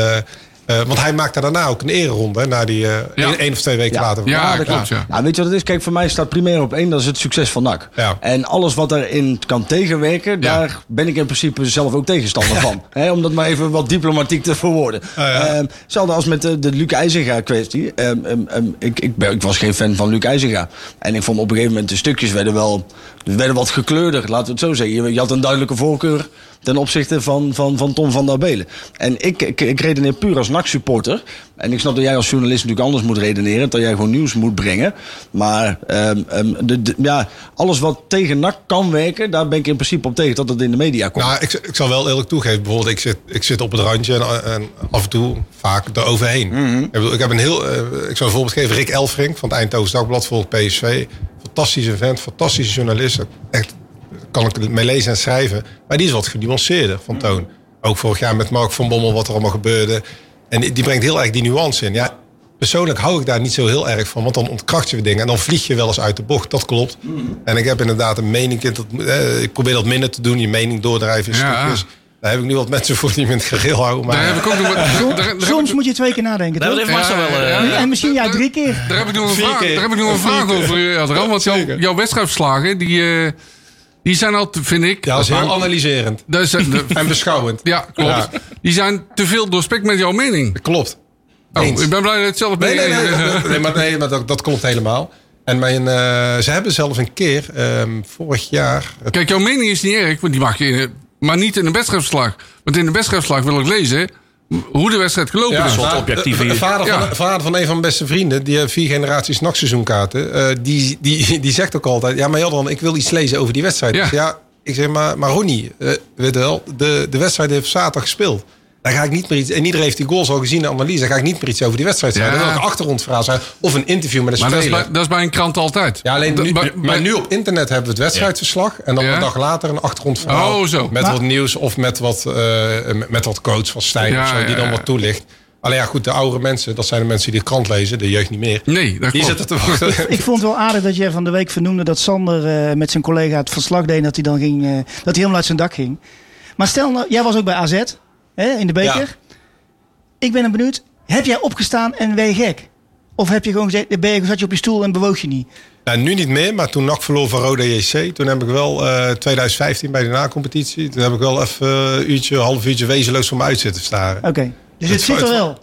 E: eh, want hij maakte daarna ook een ereronde. Na die eh
A: Ja.
E: één, één of twee weken
D: Ja.
E: later.
A: Ja,
D: dat
A: klopt, ja.
D: Nou, weet je wat het is? Kijk, voor mij staat primair op één, dat is het succes van NAC.
E: Ja.
D: En alles wat daarin kan tegenwerken, daar ben ik in principe zelf ook tegenstander van. Hè, om dat maar even wat diplomatiek te verwoorden.
E: ja.
D: Ehm, hetzelfde als met de, de Luc IJzinga kwestie. Ehm, ehm, ehm, ik, ik, ben, ik was geen fan van Luc IJzinga. En ik vond op een gegeven moment de stukjes werden wel werden wat gekleurder, laten we het zo zeggen. Je, had een duidelijke voorkeur ten opzichte van, van, van Tom van der Belen. En ik, ik, ik redeneer puur als NAC-supporter. En ik snap dat jij als journalist natuurlijk anders moet redeneren. Dat jij gewoon nieuws moet brengen. Maar ehm, ehm, de, de- ja, alles wat tegen NAC kan werken... daar ben ik in principe op tegen dat het in de media komt.
E: Nou, ik, ik zal wel eerlijk toegeven. Bijvoorbeeld, ik zit, ik zit op het randje en, en af en toe vaak eroverheen.
A: Mhm.
E: ik, bedoel, ik heb een heel. eh, ik zal een voorbeeld geven. Rick Elfrink van het Eindhoven Dagblad volgt PSV. Fantastische vent, fantastische journalist. Echt kan ik mee lezen en schrijven. Maar die is wat genuanceerder van toon. Ook vorig jaar met Mark van Bommel wat er allemaal gebeurde. En die, brengt heel erg die nuance in. Ja, persoonlijk hou ik daar niet zo heel erg van. Want dan ontkracht je weer dingen. En dan vlieg je wel eens uit de bocht. Dat klopt. En ik heb inderdaad een mening. Dat, eh, ik probeer dat minder te doen. Je mening doordrijven in
A: Ja.
E: stukjes. Daar heb ik nu wat mensen voor die me in het gereel houden. Maar
A: Daar heb ik ook nog, daar, daar,
F: Soms
A: ik-
F: moet je twee keer nadenken,
C: Daar
F: toch?
C: heeft wel... eh.
F: En misschien ja, drie keer.
A: daar heb ik nog een vraag, daar heb ik nog een vraag over. Ja, want jouw, jouw wedstrijdverslagen, die, eh, die zijn al, te- vind ik...
E: ja, dat is heel analyserend.
A: dat is- de-
E: En beschouwend.
A: ja, klopt.
E: Ja.
A: Die zijn te veel doorspekt met jouw mening.
E: Klopt.
A: Oh,
E: Eens.
A: ik ben blij dat je het zelf
E: Nee, nee, nee,
A: mee-
E: nee, nee, maar, nee maar dat, dat klopt helemaal. En mijn, eh, ze hebben zelfs een keer, ehm, vorig jaar...
A: Kijk, jouw mening is niet erg, want die mag je... Maar niet in een wedstrijdverslag. Want in een wedstrijdverslag wil ik lezen hoe de wedstrijd gelopen
E: Ja,
A: is.
C: objectieve-
E: de- de Vader,
A: Ja.
E: van, vader van een van mijn beste vrienden, die heeft vier generaties nachtseizoenkaarten. eh die, die, die zegt ook altijd: Ja, maar Jadran, ik wil iets lezen over die wedstrijd.
A: Ja.
E: Ik zeg, ja, ik zeg maar, maar Ronnie, eh, weet wel, de, de wedstrijd heeft zaterdag gespeeld. Daar ga ik niet meer iets. En iedereen heeft die goals al gezien in de analyse. Daar ga ik niet meer iets over die wedstrijd zeggen.
A: Ja.
E: Dat wil een achtergrondverhaal zijn. Of een interview met een
A: Maar dat is,
E: speler.
A: bij, dat is bij een krant altijd.
E: Ja, alleen nu,
A: Bij- bij-
E: maar nu op internet hebben we het wedstrijdverslag. En dan
A: Ja.
E: een dag later een achtergrondverhaal.
A: Oh, zo.
E: Met
F: Maar-
E: wat nieuws of met wat, eh, met- wat coach van Stijn
A: Ja,
E: of zo, die
A: ja,
E: dan wat toelicht. Alleen ja, goed, de oudere mensen, dat zijn de mensen die de krant lezen. De jeugd niet meer.
A: Nee, dat
E: Die
A: klopt.
E: zitten te wachten.
F: Ik vond het wel aardig dat jij van de week vernoemde dat Sander eh, met zijn collega het verslag deed. Dat hij dan ging, eh, dat hij helemaal uit zijn dak ging. Maar stel nou, jij was ook bij AZ hè, in de beker.
E: Ja.
F: Ik ben dan benieuwd, heb jij opgestaan en ben je gek? Of heb je gewoon gezegd, ben je, zat je op je stoel en bewoog je niet?
E: Nou, nu niet meer, maar toen NAC verloor van Roda JC. Toen heb ik wel, eh 2015 bij de na-competitie. Toen heb ik wel even een uurtje, half uurtje wezenloos voor me uit zitten staren.
F: Oké. Dus
E: Het
F: zit er wel.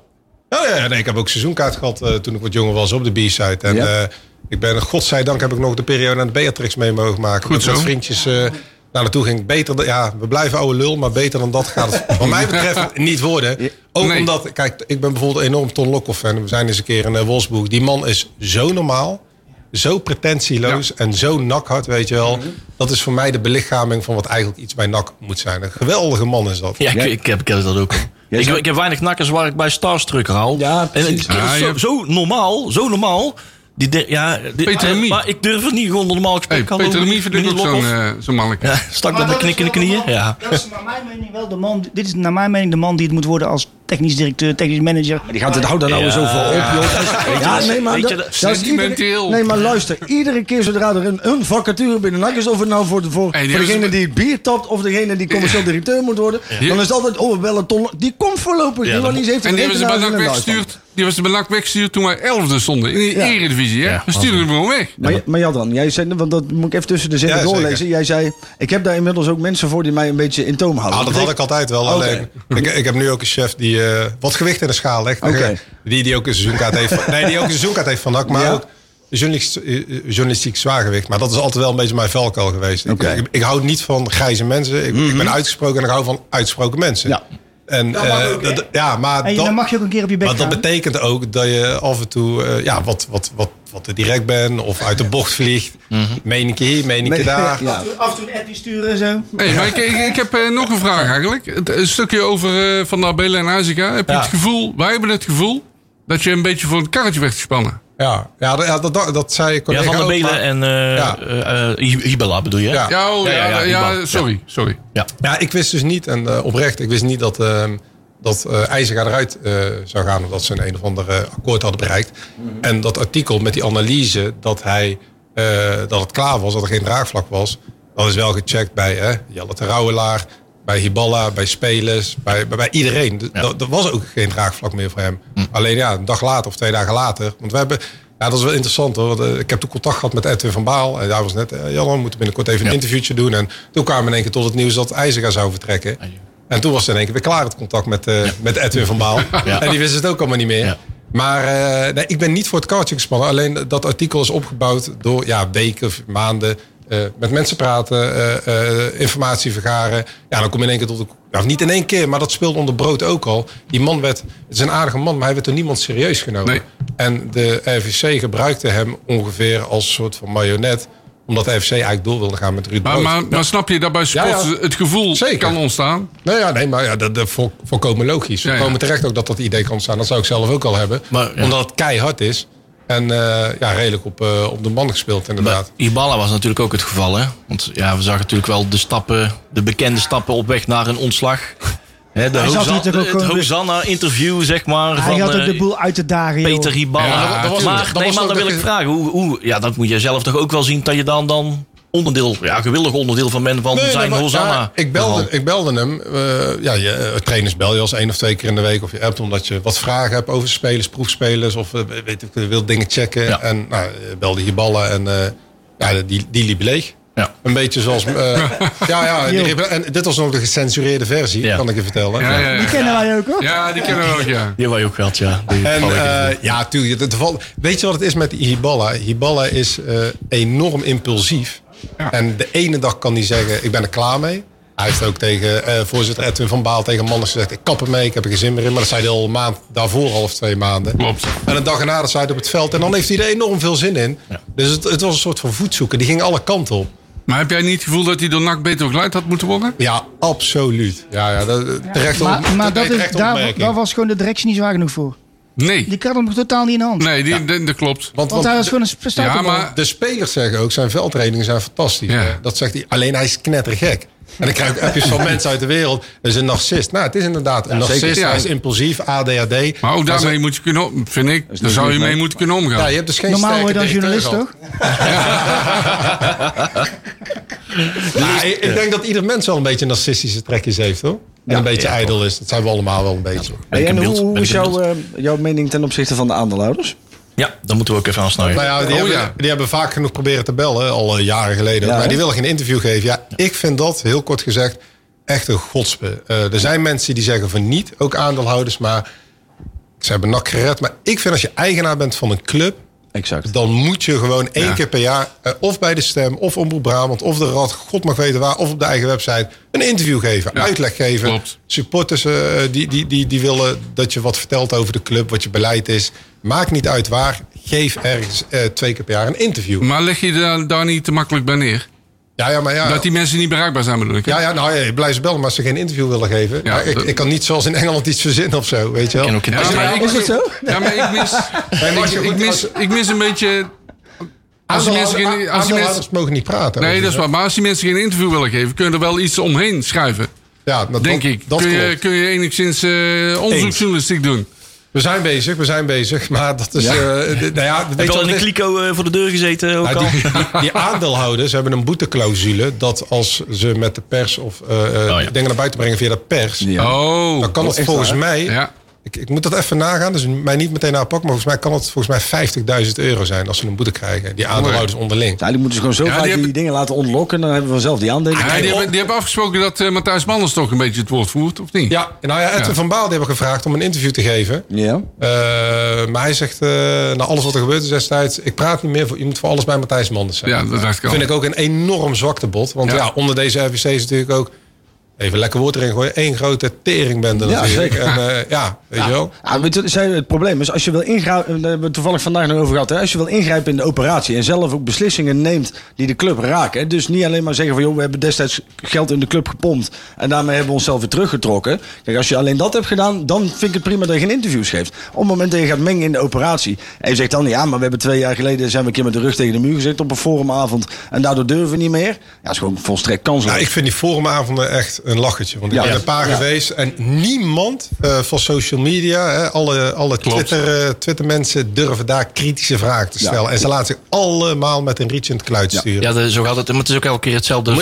E: Oh ja, nee, ik heb ook seizoenkaart gehad eh, toen ik wat jonger was op de B-side. En
D: Ja.
E: eh, ik ben, godzijdank heb ik nog de periode aan de Beatrix mee mogen maken.
A: Goed
E: Met wat
A: zo.
E: vriendjes eh naar naartoe ging. Beter, dan- ja, we blijven oude lul, maar beter dan dat gaat het wat mij betreft niet worden. Ook
A: Nee.
E: omdat, kijk, ik ben bijvoorbeeld een enorm Ton Lokhoff fan. We zijn eens een keer in uh, Wolfsburg. Die man is zo normaal, zo pretentieloos en zo nakhard, weet je wel. Dat is voor mij de belichaming van wat eigenlijk iets bij NAC moet zijn. Een geweldige man is dat.
C: Ja, ik, ik, heb, ik heb dat ook. Ik, ik heb weinig nakkers waar ik bij Starstruck haal.
D: Ja,
C: en zo, zo normaal, zo normaal. Die de- ja, die-
A: Peter
C: maar,
A: Remy.
C: maar ik durf het niet gewoon normaal gesprek.
A: Hey, Peter Remy vind ik
C: meneer
A: ook zo'n
C: Lokhoff.
A: eh, mannetje.
C: Ja, stak dat met knikken in de knieën. Ja.
F: Dat is naar mijn mening wel de man. Dit is naar mijn mening de man die het moet worden als technisch directeur, technisch manager.
D: Die gaat het hou daar nou eens over op, joh. Ja, nee, maar, dat, is
A: Sentimenteel.
D: iedere- Nee, maar luister. Iedere keer zodra er een, een vacature binnen NAC is... of het nou voor, de, voor,
A: Hey, die
D: voor degene die het bier tapt... of degene die commercieel directeur moet worden... dan is het altijd... oh, we bellen Ton... Die komt voorlopig
C: Ja,
D: die heeft
A: En die hebben ze bij NAC weggestuurd. Die was bij NAC weggestuurd toen wij elfde stonden. In de
D: Ja.
A: eredivisie, hè?
C: Ja,
A: We sturen hem gewoon weg.
D: Maar, maar Jadran, jij zei, want dat moet ik even tussen de zinnen
E: Ja,
D: doorlezen.
E: zeker.
D: Jij zei, ik heb daar inmiddels ook mensen voor die mij een beetje in toom houden.
E: Ah, dat had ik altijd wel. Alleen, ik, ik heb nu ook een chef die eh, wat gewicht in de schaal legt. Die, die ook een seizoenkaart heeft. Nee, die ook een seizoenkaart heeft van NAC. Maar
D: Ja.
E: ook journalistiek, eh, journalistiek zwaargewicht. Maar dat is altijd wel een beetje mijn velkuil geweest. Ik-. Ik, ik, hou niet van grijze mensen. Ik, ik ben uitgesproken en ik hou van uitgesproken mensen.
D: Ja.
E: En, eh, dat- ja, maar
F: En
E: dat,
F: dan mag je ook een keer op je bek
E: maar dat betekent ook dat je af en toe eh, ja, wat, wat, wat, wat te direct bent of uit de bocht vliegt. Meen ik hier, meen ik
D: Nee,
E: daar.
D: ja.
F: Af en toe een appje sturen en zo.
A: Hey, maar ik, ik, ik heb eh, nog een vraag eigenlijk. Het- Een stukje over eh, Van der Belen en Huizinga. Heb je
E: Ja.
A: het gevoel, wij hebben het gevoel, dat je een beetje voor het karretje werd gespannen?
E: Ja, ja, dat, ja, dat, dat zei ik.
C: Ja, Van der Belen en eh
E: Ja.
C: eh, eh, Hibella bedoel je?
E: Ja.
A: Ja, oh,
C: Ja,
A: sorry, sorry.
C: Ja.
E: Ja, ik wist dus niet, en oprecht, ik wist niet dat, ehm dat eh IJzerga eruit eh, zou gaan. Omdat ze een een of ander eh, akkoord hadden bereikt. En dat artikel met die analyse dat, hij, dat het klaar was, dat er geen draagvlak was. Dat is wel gecheckt bij eh, Jelle Terouwelaar, bij Hiballa, bij spelers, bij, bij, bij iedereen. Dat- Er was ook geen draagvlak meer voor hem. Alleen ja, een dag later of twee dagen later. Want we hebben... Ja, dat is wel interessant hoor. Want, ik heb toen contact gehad met Edwin van Baal. En daar was net, eh, Jan, we moeten binnenkort even een interviewtje doen. En toen kwamen we in één keer tot het nieuws dat IJzerga zou vertrekken. En toen was het in één keer weer klaar het contact met, eh, met Edwin van Baal. En die wisten het ook allemaal niet meer. Maar eh, nee, ik ben niet voor het kaartje gespannen. Alleen dat artikel is opgebouwd door ja, weken of maanden. eh, met mensen praten, informatie vergaren. Ja, dan kom je in één keer tot de... Ja, niet in één keer, maar dat speelde onder brood ook al. Die man werd... Het is een aardige man, maar hij werd door niemand serieus genomen.
A: Nee.
E: En de RVC gebruikte hem ongeveer als soort van marionet. Omdat de RVC eigenlijk door wilde gaan met Ruud
A: Maar,
E: Brood.
A: maar, maar snap je dat bij sporters
E: Ja, ja.
A: het gevoel
E: Zeker.
A: kan ontstaan?
E: Nou ja, nee, maar ja, dat, dat vol- volkomen logisch.
A: Ja, ja.
E: Volkomen terecht ook dat dat idee kan staan. Dat zou ik zelf ook al hebben.
C: Maar, ja.
E: Omdat het keihard is. En eh, ja, redelijk op, eh, op de man gespeeld inderdaad.
C: Hiballa was natuurlijk ook het geval, hè? Want ja, we zagen natuurlijk wel de stappen, de bekende stappen op weg naar een ontslag. Hè, de Hosanna-
F: gewoon-
C: Hosanna-interview, zeg maar.
F: Hij
C: van,
F: had ook
C: eh,
F: de boel uit de dagen.
C: Peter Hiballa.
A: Ja, dat was-
C: maar
E: dat
C: nee,
E: was
C: maar dan wil ik
E: je-
C: vragen. Hoe, hoe, ja, dat moet jij zelf toch ook wel zien dat je dan, dan onderdeel, ja, gewillig onderdeel van bent van
E: Nee,
C: zijn
E: maar-
C: Hosanna.
E: ja, ik, belde, ik belde hem. eh, ja, je, eh, trainers bel je als één of twee keer in de week of je hebt omdat je wat vragen hebt over spelers, proefspelers of eh, weet ik, je wil dingen checken.
C: Ja.
E: En nou, eh, belde je ballen en eh, ja, die, die liep leeg.
C: Ja.
E: Een beetje zoals. eh, ja, ja, die- en dit was nog de gecensureerde versie,
C: Ja.
E: kan ik je vertellen.
A: Ja, ja,
F: Die kennen wij ook, hoor.
A: Ja, die kennen we ook, ja.
C: Die hebben wij ook gehad, ja. Die
E: En eh, ja, tuurlijk. Het, weet je wat het is met Hiballa? Hiballa is eh, enorm impulsief. En de ene dag kan hij zeggen, ik ben er klaar mee. Hij heeft ook tegen eh, voorzitter Edwin van Baal tegen Manners gezegd... ik kap ermee, ik heb er geen zin meer in. Maar dat zei hij al een maand daarvoor, al of twee maanden.
A: Klopt.
E: En een dag erna dat zei hij op het veld. En dan heeft hij er enorm veel zin in. Dus het, het was een soort van voetzoeken. Die ging alle kanten op.
A: Maar heb jij niet het gevoel dat hij door NAC beter begeleid had moeten worden?
E: Ja, absoluut. Ja, ja, dat, terecht op,
F: Maar, maar dat is,
E: terecht
F: daar, was gewoon de directie niet zwaar genoeg voor.
A: Nee.
F: Die kan hem totaal niet in de hand.
A: Nee, die, dat klopt.
E: Want,
F: Want hij was gewoon een
A: Ja, maar
E: De spelers zeggen ook, zijn veldtrainingen zijn fantastisch.
A: Ja.
E: hè. Dat zegt hij. Alleen hij is knettergek. En dan krijg ik appjes van mensen uit de wereld. Dat is een narcist. Nou, het is inderdaad een narcist.
A: zeker. Ja.
E: Hij is impulsief, ADHD.
A: Maar ook daarmee moet je kunnen, om- vind ik, daar zou je mee moeten kunnen omgaan.
E: Ja, je hebt dus geen
F: Normaal word je dan journalist, toch?
E: Nou, ik, ik denk dat ieder mens wel een beetje narcistische trekjes heeft, hoor. En een beetje
C: Ja,
E: ijdel is. Dat zijn we allemaal wel een beetje.
C: Ik
D: en hoe, is
C: ik
D: jouw, eh, jouw mening ten opzichte van de aandeelhouders?
C: Ja, dan moeten we ook even aansnijden.
E: Nou ja, die,
A: Oh,
E: hebben,
A: ja.
E: die hebben vaak genoeg proberen te bellen, al eh, jaren geleden.
D: Ja,
E: maar die willen geen interview geven. Ja, ik vind dat, heel kort gezegd, echt een godspe. Eh, er zijn mensen die zeggen van niet, ook aandeelhouders. Maar ze hebben nak gered. Maar ik vind als je eigenaar bent van een club...
D: Exact.
E: dan moet je gewoon één
A: Ja.
E: keer per jaar... eh, of bij de Stem, of Omroep Brabant, of de Rad... God mag weten waar, of op de eigen website... een interview geven,
A: Ja,
E: uitleg geven.
A: klopt.
E: Supporters die, die, die, die willen dat je wat vertelt over de club... wat je beleid is. Maakt niet uit waar. Geef ergens eh, twee keer per jaar een interview.
A: Maar leg je daar, daar niet te makkelijk bij neer?
E: Ja, ja, maar ja.
A: Dat die mensen niet bereikbaar zijn, bedoel ik. hè?
E: Ja, ja, nou ja, blijf ze bellen, maar als ze geen interview willen geven.
A: Ja,
E: maar ik,
A: dat-
E: ik kan niet zoals in Engeland iets verzinnen of zo, weet je wel.
C: En ook in
A: Ja, maar ik,
D: Is het zo?
A: Ja, maar ik mis,
E: Nee, maar als je
A: ik, mis, ik mis een beetje... Als die mensen geen, als die mensen,
E: mogen niet praten.
A: nee, dat is waar. Maar als die mensen geen interview willen geven, kun je er wel iets omheen schrijven.
E: Ja, nou,
A: Denk
E: dat,
A: ik.
E: Dat
A: kun, je,
E: klopt.
A: kun je enigszins eh onderzoeksjournalistiek doen.
E: We zijn bezig, we zijn bezig. Maar dat is...
D: Ja.
E: eh, nou ja, weet
C: Heb
E: je
C: al in
E: is?
C: kliko eh, voor de deur gezeten ook
E: Nou,
C: al?
E: die, die, aandeelhouders hebben een boeteclausule... dat als ze met de pers of eh, eh,
C: Oh, ja.
E: dingen naar buiten brengen via de pers...
D: Ja.
A: Oh.
E: dan kan het
D: echt
E: volgens
D: waar?
E: mij...
A: Ja.
E: Ik, ik moet dat even nagaan, dus mij niet meteen aanpakken... maar volgens mij kan het volgens mij 50.000 euro zijn... als ze een boete krijgen, die aandeelhouders onderling.
D: Eigenlijk moeten ze gewoon zo
A: Ja,
D: vaak
A: die
D: die, dingen laten ontlokken. Dan hebben we vanzelf die aandelen.
A: Ja, die, hebben, die hebben afgesproken dat eh, Matthijs Manders toch een beetje het woord voert, of niet?
E: Ja, nou ja, Edwin
A: Ja.
E: van Baal die hebben gevraagd om een interview te geven.
D: Ja.
E: Eh, maar hij zegt, eh na alles wat er gebeurd is destijds... ik praat niet meer, voor, je moet voor alles bij Matthijs Manders zijn.
A: Ja, dat dacht ik al.
E: vind ik ook een enorm zwaktebod. Want
A: Ja.
E: ja, onder deze RVC is natuurlijk ook... even lekker woord erin gooien... één grote teringbende
D: Ja,
E: natuurlijk.
D: zeker.
E: En, eh, ja, weet je wel.
D: Ja, weet je, zei, het probleem is, als je wil ingrijpen, daar hebben we toevallig vandaag nog over gehad, hè, als je wil ingrijpen in de operatie en zelf ook beslissingen neemt die de club raken. Hè, dus niet alleen maar zeggen van, joh, we hebben destijds geld in de club gepompt en daarmee hebben we onszelf weer teruggetrokken. Kijk, als je alleen dat hebt gedaan, dan vind ik het prima dat je geen interviews geeft. Op het moment dat je gaat mengen in de operatie en je zegt dan, ja, maar we hebben twee jaar geleden zijn we een keer met de rug tegen de muur gezeten op een forumavond en daardoor durven we niet meer. Ja, dat is gewoon volstrekt kansloos.
E: Ik vind die forumavonden echt een lachertje. Want ik
D: Ja.
E: ben er een paar
D: Ja.
E: geweest. En niemand eh, van social media, hè, alle, alle Twitter, eh, Twitter mensen durven daar kritische vragen te
D: Ja.
E: stellen. En ze laten zich allemaal met een rietje in het kluit sturen.
C: Ja, de- zo gaat het. Maar het is ook elke keer hetzelfde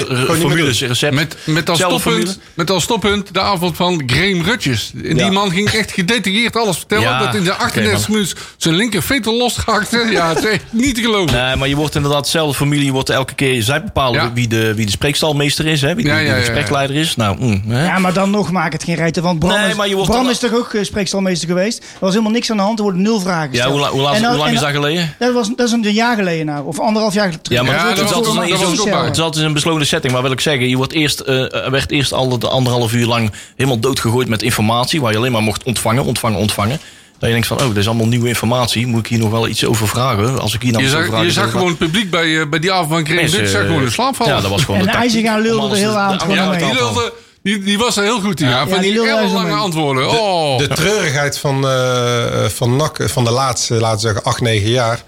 C: recept.
A: Met, met, als stoppunt, met als stoppunt de avond van Graham Rutjes. En die
D: Ja.
A: man ging echt gedetailleerd alles vertellen.
C: Ja,
A: dat in de
C: oké,
A: 38
C: man.
A: minuten zijn linker vetel losgehakte. Ja, het is echt niet te geloven.
C: Nee, maar je wordt inderdaad dezelfde familie. Je wordt elke keer. Zij bepalen
A: Ja.
C: wie, de, wie de spreekstalmeester is. Hè? Wie, de,
A: Ja,
C: wie
A: ja,
C: de gespreksleider is. Nou, mm, hè?
F: Ja, maar dan nog maak het geen rijten. Want Bram,
C: Nee,
F: is,
C: maar je wordt
F: Bram
C: dan-
F: is toch ook uh, spreekstalmeester geweest? Er was helemaal niks aan de hand. Er worden nul vragen
C: Ja,
F: gesteld.
C: hoe, la- hoe, la-
F: En dan-
C: hoe lang
F: en
C: is dat geleden?
F: Dat, was, dat is een jaar geleden nou. Of anderhalf jaar terug.
C: Ja, maar
A: Ja,
C: het
A: dat
C: is
A: was
C: altijd een-
A: dat
C: is altijd besloten setting. Maar wil ik zeggen, je wordt eerst, eh, er werd eerst al de anderhalf uur lang helemaal doodgegooid met informatie. Waar je alleen maar mocht ontvangen, ontvangen, ontvangen. Dat je denkt van, oh, dit is allemaal nieuwe informatie. Moet ik hier nog wel iets over vragen? Als ik hier nou
A: Je zag,
C: vraag,
A: je zag
C: dat-
A: gewoon het publiek bij, eh, bij die avond van
C: Mensen,
A: Rutjes. zag gewoon in slaap vallen.
C: Ja, dat was gewoon
F: En
C: de.
F: IJzergaan lulde er heel
C: de-
F: aan
C: ja,
F: mee.
A: die, wilde, die, die was er heel goed in. Ja, van
F: Ja,
A: die,
F: die zo
A: lange
F: mee.
A: antwoorden. oh.
E: De treurigheid van, eh van NAC van de laatste, laten we zeggen, acht, negen jaar.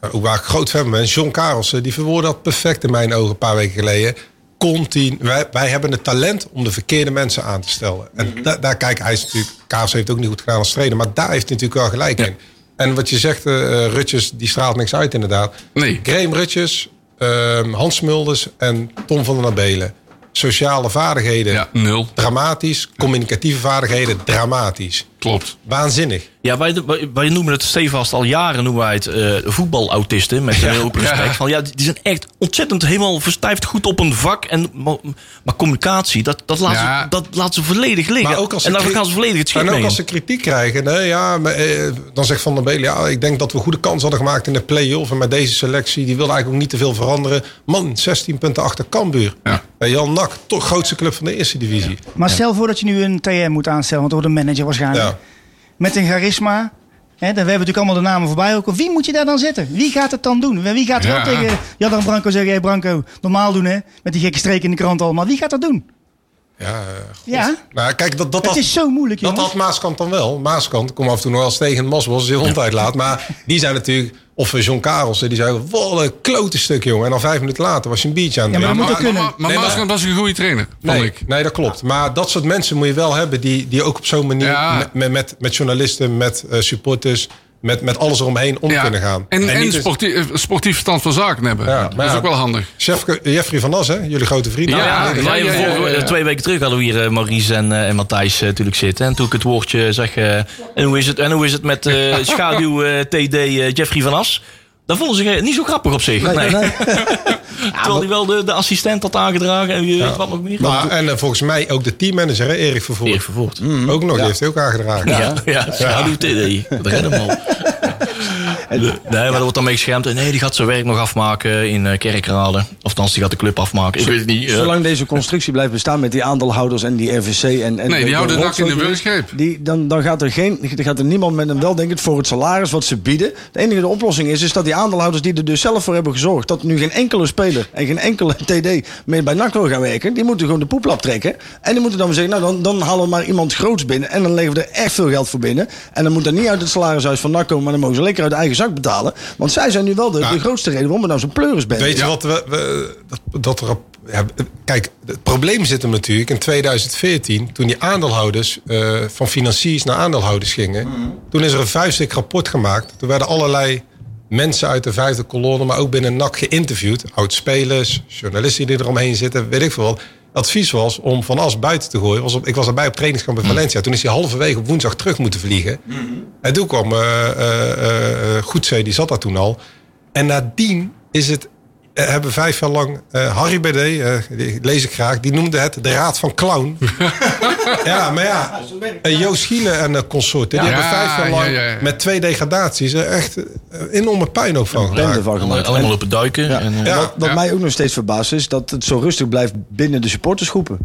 E: eh, Ook waar ik groot fan van ben. John Karelsen, die verwoordde dat perfect in mijn ogen een paar weken geleden. Continu, wij, wij hebben het talent om de verkeerde mensen aan te stellen. En da- daar kijk hij is natuurlijk. Karelsen heeft ook niet goed gedaan als trainer, maar daar heeft hij natuurlijk wel gelijk in. En wat je zegt, eh, eh, Rutjes, die straalt niks uit inderdaad.
A: Nee.
E: Graham Rutjes, ehm, Hans Mulders en Tom van der Nabelen. Sociale vaardigheden,
A: Ja, nul.
E: dramatisch. Communicatieve vaardigheden, dramatisch.
A: Klopt.
E: Waanzinnig.
C: Ja, wij, wij, wij noemen het stevast al jaren noemen wij het eh, voetbalautisten. Met een heel open respect.
A: ja.
C: Van, ja, die zijn echt ontzettend helemaal verstijfd goed op een vak. En, maar, maar communicatie, dat, dat, laat
A: Ja.
C: ze, dat laat ze volledig liggen.
E: Maar ook als ze
C: en dan gaan ze volledig het schip
E: En ook
C: mee.
E: als ze kritiek krijgen, nee, ja, maar, eh, dan zegt Van der Belen, ja, ik denk dat we goede kans hadden gemaakt in de play-off. En met deze selectie, die wilde eigenlijk ook niet te veel veranderen. Man, 16 punten achter Cambuur.
A: Ja.
E: Eh, Jan Nak, toch grootste club van de eerste divisie.
F: Maar stel voor dat je nu een TM moet aanstellen. Want wordt een manager waarschijnlijk.
E: Ja.
F: Met een charisma. Hè, dan, we hebben natuurlijk allemaal de namen voorbij. Ook. Wie moet je daar dan zetten? Wie gaat het dan doen? Wie gaat
A: Ja.
F: wel tegen Jan en Branco zeggen... Hey Branco, normaal doen hè. Met die gekke streken in de krant allemaal. Wie gaat dat doen?
E: Ja, eh, God.
F: Ja.
E: Nou, kijk, dat, dat,
F: Het is zo moeilijk,
E: dat had Maaskant dan wel. Maaskant, kom af en toe nog wel eens tegen Masbos, zijn hond uitlaat. Maar die zijn natuurlijk, of John Karelsen, die zei, wat een klote stuk, jongen. En dan vijf minuten later was je een biertje aan het
F: Ja, maar
A: Maar, maar,
F: kunnen.
A: maar,
E: Nee,
A: Maaskant was een goede trainer, vond
E: Nee,
A: ik.
E: nee, dat klopt. Maar dat soort mensen moet je wel hebben die, die ook op zo'n manier
A: Ja.
E: met, met, met, met journalisten, met eh, supporters, met, met alles eromheen om
A: Ja.
E: kunnen gaan.
A: En,
E: dus-
A: sportief, sportief verstand van zaken hebben.
E: Ja,
A: dat is
E: ja.
A: ook wel handig.
E: Chef Jeffrey van As, hè? jullie grote vriend.
C: Ja,
A: Ja,
C: ja,
A: ja, ja, ja, ja.
C: Twee weken terug hadden we hier eh, Maurice en, eh, en Matthijs eh, natuurlijk zitten. En toen ik het woordje zeg... eh, en, hoe is het, en hoe is het met eh, schaduw eh, TD eh, Jeffrey van As? Dat vonden ze eh, niet zo grappig op zich. Nee, Terwijl hij wel de, de assistent had aangedragen. En wat nog meer.
E: Maar, en eh, volgens mij ook de teammanager, hè, Erik Vervoort.
C: Erik Vervoort.
E: Ook nog, die heeft hij ook aangedragen.
C: Ja, ja, schaduw TD. Dat redden hem al. Nee, maar wordt dan mee geschermd. Nee, die gaat zijn werk nog afmaken in eh, Kerkrade. Of althans, die gaat de club afmaken. Ik weet het niet. eh.
D: Zolang deze constructie blijft bestaan met die aandeelhouders en die RVC en... en
A: Nee, die houden
D: de
A: nak in de wurggreep.
D: Die, dan, dan gaat er, geen, dan gaat er niemand met een weldenkend voor het salaris wat ze bieden. De enige de oplossing is, is dat die aandeelhouders die er dus zelf voor hebben gezorgd... dat nu geen enkele speler en geen enkele TD meer bij NAC wil gaan werken... die moeten gewoon de poeplap trekken. En die moeten dan zeggen, nou dan, dan halen we maar iemand groots binnen... en dan leveren we er echt veel geld voor binnen. En dan moet dat niet uit het salarishuis van NAC komen... maar dan mogen ze lekker uit eigen zak betalen. Want zij zijn nu wel de, de grootste reden waarom we nou zo'n pleuris bent.
E: Weet je wat we, we- dat, dat er op, ja, kijk, het probleem zit hem natuurlijk in 2014, toen die aandeelhouders eh, van financiers naar aandeelhouders gingen. Toen is er een vuistdik rapport gemaakt. Toen werden allerlei mensen uit de vijfde kolonne, maar ook binnen NAC geïnterviewd. Oud-spelers, journalisten die eromheen zitten, weet ik veel wat. Advies was om Van As buiten te gooien. Was op, ik was erbij op trainingskamp in Valencia. Toen is hij halverwege op woensdag terug moeten vliegen. En toen kwam eh eh, eh, Goedzee, die zat daar toen al. En nadien is het, hebben vijf jaar lang eh, Harry BD, eh, die lees ik graag, die noemde het de Raad van Clown. ja, maar ja, eh, Joost Schielen en eh, consorten, die
A: Ja,
E: hebben vijf jaar lang
A: ja, ja, ja.
E: met twee degradaties er echt eh, enorme puinhoop van gemaakt.
D: van gemaakt.
C: Allemaal
D: En-
C: lopen duiken.
D: Ja.
C: En, eh,
E: Ja.
D: wat wat
A: ja.
D: mij ook nog steeds verbaast is dat het zo rustig blijft binnen de supportersgroepen.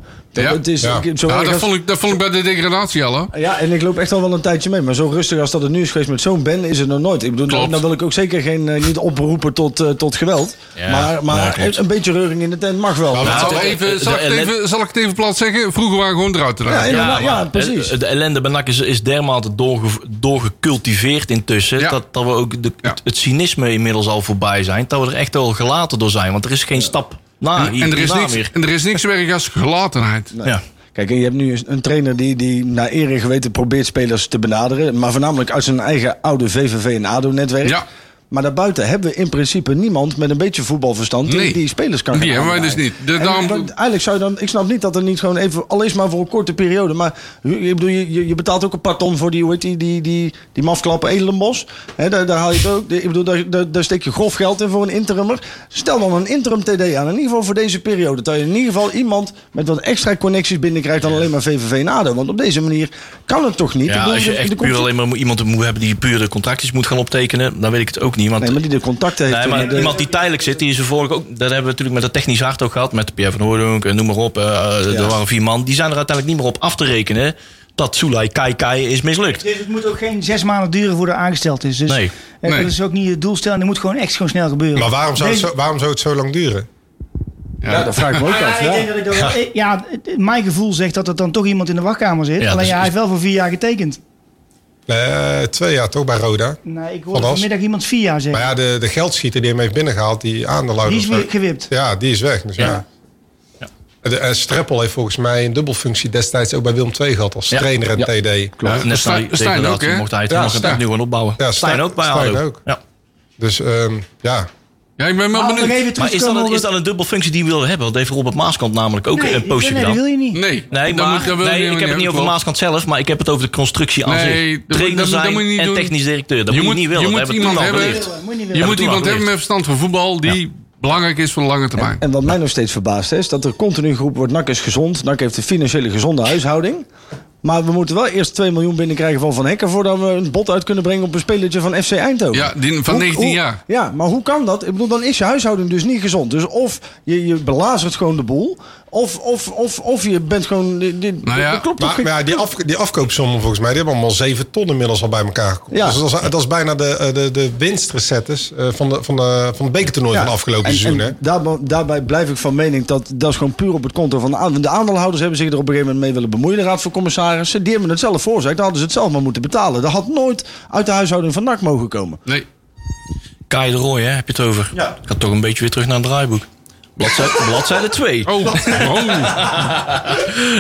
D: Dat,
A: Ja.
D: het is,
E: Ja.
D: zo
A: Ja, dat,
D: als-
A: vond ik, dat vond ik bij de degradatie al. Hè?
D: ja, en ik loop echt al wel een tijdje mee. Maar zo rustig als dat het nu is geweest met zo'n bende is het nog nooit. Ik bedoel, dan wil ik ook zeker geen, eh, niet oproepen tot, eh, tot geweld.
C: Ja,
D: maar maar een beetje reuring in de tent mag wel.
A: Nou, zal, even, ik het even, zal ik het even plat zeggen? Vroeger waren we gewoon eruit te
D: Ja, ja, precies.
C: De, de ellende bij NAC is, is dermate doorge, doorgecultiveerd intussen.
A: Ja.
C: Dat, dat we ook de,
A: Ja.
C: het, het cynisme inmiddels al voorbij zijn. Dat we er echt wel gelaten door zijn. Want er is geen stap na
A: En,
C: hier,
A: en, er is niks,
C: meer.
A: en er is niks werk als gelatenheid.
C: Ja.
D: Kijk, en je hebt nu een trainer die, die naar eer en geweten probeert spelers te benaderen. Maar voornamelijk uit zijn eigen oude VVV en ADO-netwerk.
A: Ja.
D: Maar daarbuiten hebben we in principe niemand met een beetje voetbalverstand die,
A: Nee.
D: die spelers kan
A: hebben wij dus niet. De-
D: En
A: daarom-
D: want eigenlijk zou je dan, ik snap niet dat er niet gewoon even, al is maar voor een korte periode, maar je, bedoel, je, je- betaalt ook een paar ton voor die, hoe heet die, die, die, die mafklappen Edelenbos. Hè, daar, daar haal je het ook. Ik bedoel, daar, daar, daar steek je grof geld in voor een interimmer. Stel dan een interim TD aan, in ieder geval voor deze periode. Dat je in ieder geval iemand met wat extra connecties binnenkrijgt dan alleen maar VVV en ADO. Want op deze manier kan het toch niet. Ik
C: Ja,
D: bedoel,
C: als je
D: de-
C: echt
D: de
C: puur alleen maar iemand moet hebben die puur de contractjes moet gaan optekenen, dan weet ik het ook niet. Want
D: Nee, maar die de contacten heeft.
C: Nee, maar
D: de-
C: iemand die tijdelijk zit, die is er vorige ook. Dat hebben we natuurlijk met het technisch hart ook gehad. Met Pierre van Hooydonk en noem maar op.
D: Ja.
C: Er waren vier man. Die zijn er uiteindelijk niet meer op af te rekenen. Dat Soelai Kai Kai is mislukt.
F: Dus het moet ook geen zes maanden duren voordat er aangesteld is. Dus
C: Nee.
F: eh,
A: Nee.
F: dat is ook niet het doelstelling. Het moet gewoon echt gewoon snel gebeuren.
E: Maar waarom zou, het
F: Deze-
E: zo, waarom zou het zo lang duren?
D: ja, dat vraag ik me ook
F: Ja,
D: af.
F: ik
D: Ja.
F: denk dat ik dat wel- ja, het- mijn gevoel zegt dat er dan toch iemand in de wachtkamer zit.
C: Ja,
F: Alleen
C: dus-
F: ja, hij heeft wel voor vier jaar getekend.
E: Eh, twee jaar toch bij Roda.
F: Nee, ik hoorde vanmiddag iemand vier jaar
E: Maar
F: zeggen.
E: ja, de, de geldschieter die hem heeft binnengehaald, die
F: Die
E: aandeelhouder.
F: is weer gewipt.
E: Ja, die is weg. Dus ja.
C: Ja.
E: De, en Streppel heeft volgens mij een dubbelfunctie destijds ook bij Willem II gehad als
C: Ja.
E: trainer en
D: Ja.
E: TD.
A: Ja,
C: Net
A: Stijn-
C: die
A: Stijn ook, hè?
C: mocht hij het
E: Stijn.
C: opnieuw gaan opbouwen.
E: Ja,
C: Stijn
E: Stijn-
C: ook bij
E: Stijn ook.
C: Ja.
E: Dus ehm, ja,
A: Ja, ik ben wel benieuwd.
F: even
C: Maar is dat, een, is dat een dubbelfunctie die we willen hebben? Dat heeft Robert Maaskant namelijk ook
F: Nee,
C: een postje
F: nee,
C: gedaan.
F: dat wil je niet.
A: Nee,
C: Nee, maar
A: moet- dat wil
C: nee, ik heb het niet over
A: klopt.
C: Maaskant zelf, maar ik heb het over de constructie aan
A: Nee,
C: zich.
A: dat moet-
C: Trainer
A: dat moet- dat
C: zijn
A: moet je niet
C: en
A: doen.
C: technisch directeur. Dat
A: Je
C: moet je niet willen.
A: je moet iemand hebben-
F: je
A: moet iemand hebben met verstand van voetbal die belangrijk is voor de lange termijn.
D: En wat mij nog steeds verbaast is dat er continu geroepen wordt: NAC is gezond. NAC heeft een financiële gezonde huishouding. Maar we moeten wel eerst 2 miljoen binnenkrijgen van Van Hekken voordat we een bod uit kunnen brengen op een spelertje van FC Eindhoven.
A: Ja, die van
D: Hoe-
A: 19
D: hoe-
A: jaar.
D: Ja, maar hoe kan dat? Ik bedoel, dan is je huishouding dus niet gezond. Dus of je, je belazert gewoon de boel, of, of, of, of je bent gewoon. Die, die,
A: Nou ja,
D: dat klopt
E: maar,
D: geen-
E: maar ja, die, af, die afkoopsommen volgens mij, die hebben allemaal 7 ton inmiddels al bij elkaar gekomen.
D: Ja.
E: Dus dat is, dat is bijna de, eh, de, de winstrecettes eh, van, de, van, de, van het bekertoernooi
D: Ja,
E: van afgelopen
D: en-
E: seizoen.
D: en
E: hè?
D: daarbij, daarbij blijf ik van mening dat dat is gewoon puur op het konto van de aandeelhouders. De aandeelhouders hebben zich er op een gegeven moment mee willen bemoeien. De Raad van Commissarissen, die hebben het zelf voorzegd. Dan hadden ze het zelf maar moeten betalen. Dat had nooit uit de huishouding van NAC mogen komen.
A: Nee.
C: Kai de Roy, hè, heb je het over?
D: Ja.
C: Gaat toch een beetje weer terug naar het draaiboek. Bladzijde, bladzijde 2.
A: Oh, oh.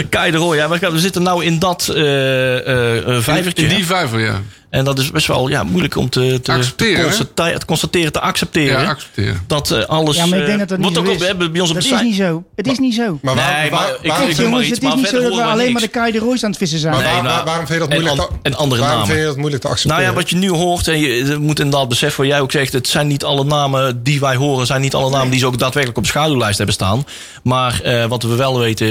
C: Kai de Roy, ja, we, zitten nou in dat eh, eh, vijvertje.
A: In die vijver, ja.
C: En dat is best wel ja, moeilijk om te, te,
A: Accepteren,
C: te,
A: hè?
C: constateren, te constateren, te accepteren.
A: Ja, accepteren.
C: Dat eh, alles.
F: Ja, maar ik denk dat dat
C: eh,
F: niet
C: wordt
F: zo
C: ook
F: is.
C: bij ons op
F: Dat is niet zo. Het is niet zo.
E: Maar waar-
C: Nee,
E: waar-
C: maar ik-
E: waar-
C: maar
F: jongens,
C: iets,
F: het is
C: maar
F: niet zo dat we alleen maar de. Kai de Royce aan het vissen zijn.
E: Maar
C: Nee,
E: waar-
C: nou,
E: waar- waarom vind je dat moeilijk
C: en andere
E: waarom
C: namen.
E: vind je dat moeilijk te
C: Nou
E: accepteren?
C: ja, wat je nu hoort, en je, moet inderdaad beseffen wat jij ook zegt, het zijn niet alle namen die wij horen, zijn niet alle namen die ze ook daadwerkelijk op de schaduwlijst hebben staan. Maar eh, wat we wel weten,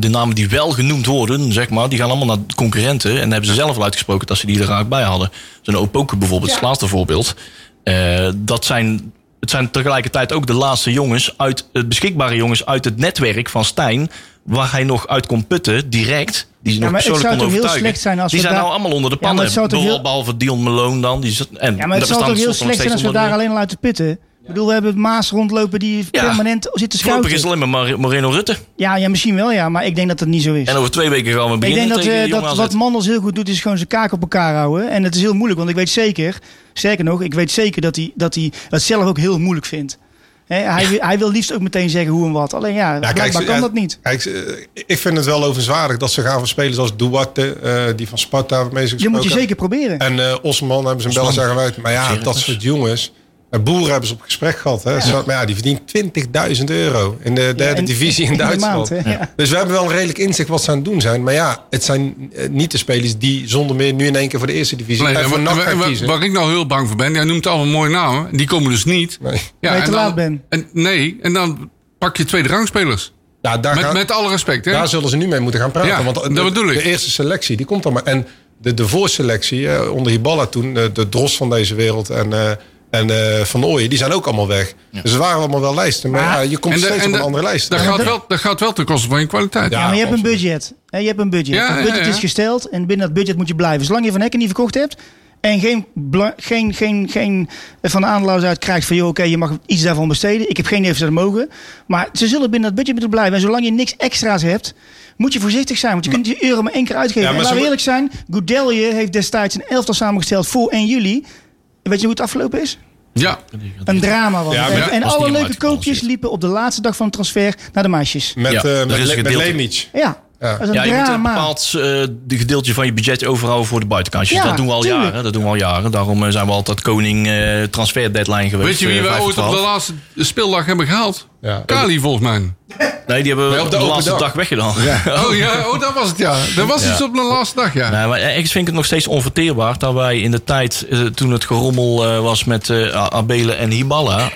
C: de namen die wel genoemd worden, zeg maar, die gaan allemaal naar concurrenten. En hebben ze zelf al uitgesproken dat ze die er graag bij hadden. Zo'n Opoku bijvoorbeeld, het laatste voorbeeld. Eh, dat zijn, het zijn tegelijkertijd ook de laatste jongens, uit, het beschikbare jongens uit het netwerk van Stijn. Waar hij nog uit kon putten, direct. Die ze nog persoonlijk kon overtuigen.
F: slecht zijn als
C: die zijn
F: daar-
C: nou allemaal onder de
F: Ja,
C: pannen.
F: toch heel-
C: Behalve Dion Malone dan. Die zit, en
F: Ja, maar het zou toch heel slecht zijn als we daar alleen al uit te putten. Ik bedoel, we hebben Maas rondlopen die
C: Ja.
F: permanent zit te
C: Voorlopig is het
F: scouten.
C: alleen maar Moreno Rutte.
F: Ja, ja, misschien wel ja, maar ik denk dat dat niet zo is.
C: En over twee weken gaan we
F: Ik
C: beginnen
F: denk dat,
C: tegen
F: eh, dat wat Mandels heel goed doet, is gewoon zijn kaak op elkaar houden. En het is heel moeilijk, want ik weet zeker, sterker nog, ik weet zeker dat hij, dat hij het zelf ook heel moeilijk vindt. Hè, hij, wil- hij wil liefst ook meteen zeggen hoe en wat. Alleen ja,
E: ze-
F: kan
E: ja,
F: dat niet.
E: Kijk, ze- ik vind het wel ovenswaardig dat ze gaan voor spelers als Duarte, eh, die van Sparta waarmee ze
F: Je moet je zeker proberen.
E: En eh Osman hebben ze een bellen zeggen uit. Maar ja, dat soort jongens. Eh, Boeren hebben ze op gesprek gehad. Hè. Maar ja, die verdient 20.000 euro in de derde
F: in-
E: divisie in, Duitsland.
F: maand, hè, ja.
E: Dus we hebben wel een redelijk inzicht wat ze aan het doen zijn. Maar ja, het zijn eh, niet de spelers die zonder meer nu in één keer voor de eerste divisie
A: Nee,
E: en
A: waar ik nou heel bang voor ben, jij noemt allemaal mooie namen. Die komen dus niet.
E: Nee.
A: Ja,
F: te
A: dan-
F: laat bent.
A: En, nee, en dan pak je tweede rangspelers.
E: Ja, daar,
A: Met,
E: gaan-
A: met alle respect, hè?
E: daar zullen ze nu mee moeten gaan praten.
A: Ja,
E: want de,
A: dat bedoel ik.
E: de eerste selectie, die komt dan maar. En de, de voorselectie, eh, onder Hiballa toen, de, de Dros van deze wereld en, eh, en eh, Van Ooyen, die zijn ook allemaal weg. Dus er waren allemaal wel lijsten. Maar ja, je komt
A: En de-
E: steeds
A: en
E: op een
A: de-
E: andere lijst.
A: Dat gaat, wel, dat gaat wel ten koste van je kwaliteit.
E: Ja.
F: Ja, maar je hebt een budget. Je hebt een budget.
A: Ja,
F: het budget
A: ja, ja.
F: is gesteld en binnen dat budget moet je blijven. Zolang je Van Hekken niet verkocht hebt en geen, geen, geen, geen van de aandeelhouders uit krijgt van... joh, oké, je mag iets daarvan besteden. Ik heb geen idee of ze dat mogen. Maar ze zullen binnen dat budget moeten blijven. En zolang je niks extra's hebt, moet je voorzichtig zijn. Want je kunt die euro maar één keer uitgeven.
E: Ja, maar
F: en laten we eerlijk zijn, Goudelje heeft destijds een elftal samengesteld voor 1 juli. Weet je hoe het afgelopen is?
A: Ja.
F: Een drama was
E: Ja,
F: het.
E: maar
F: En,
E: ja,
F: en
C: was
F: alle leuke koopjes liepen op de laatste dag van het transfer naar de meisjes.
E: Met,
C: Ja,
E: eh met.
F: Ja,
E: Ja.
F: dat is een
C: Ja, je moet een bepaald eh, de gedeeltje van je budget overhouden voor de buitenkantjes.
F: Ja,
C: dat doen we al
F: tuurlijk.
C: jaren. Dat doen we al jaren. Daarom eh, zijn we altijd koning eh, transfer deadline geweest.
A: Weet je wie wij
C: vijf
A: ooit op de laatste speeldag hebben gehaald?
E: Ja.
A: Kali, volgens mij.
C: Nee, die hebben we
E: Nee, op de
C: laatste
E: dag.
C: dag weggedaan.
A: Oh ja, oh, dat was het, ja. Dat was
C: Ja.
A: iets op de laatste dag, ja.
C: Nee, maar ergens vind ik het nog steeds onverteerbaar dat wij in de tijd, toen het gerommel eh, was met Abele en Hiballa,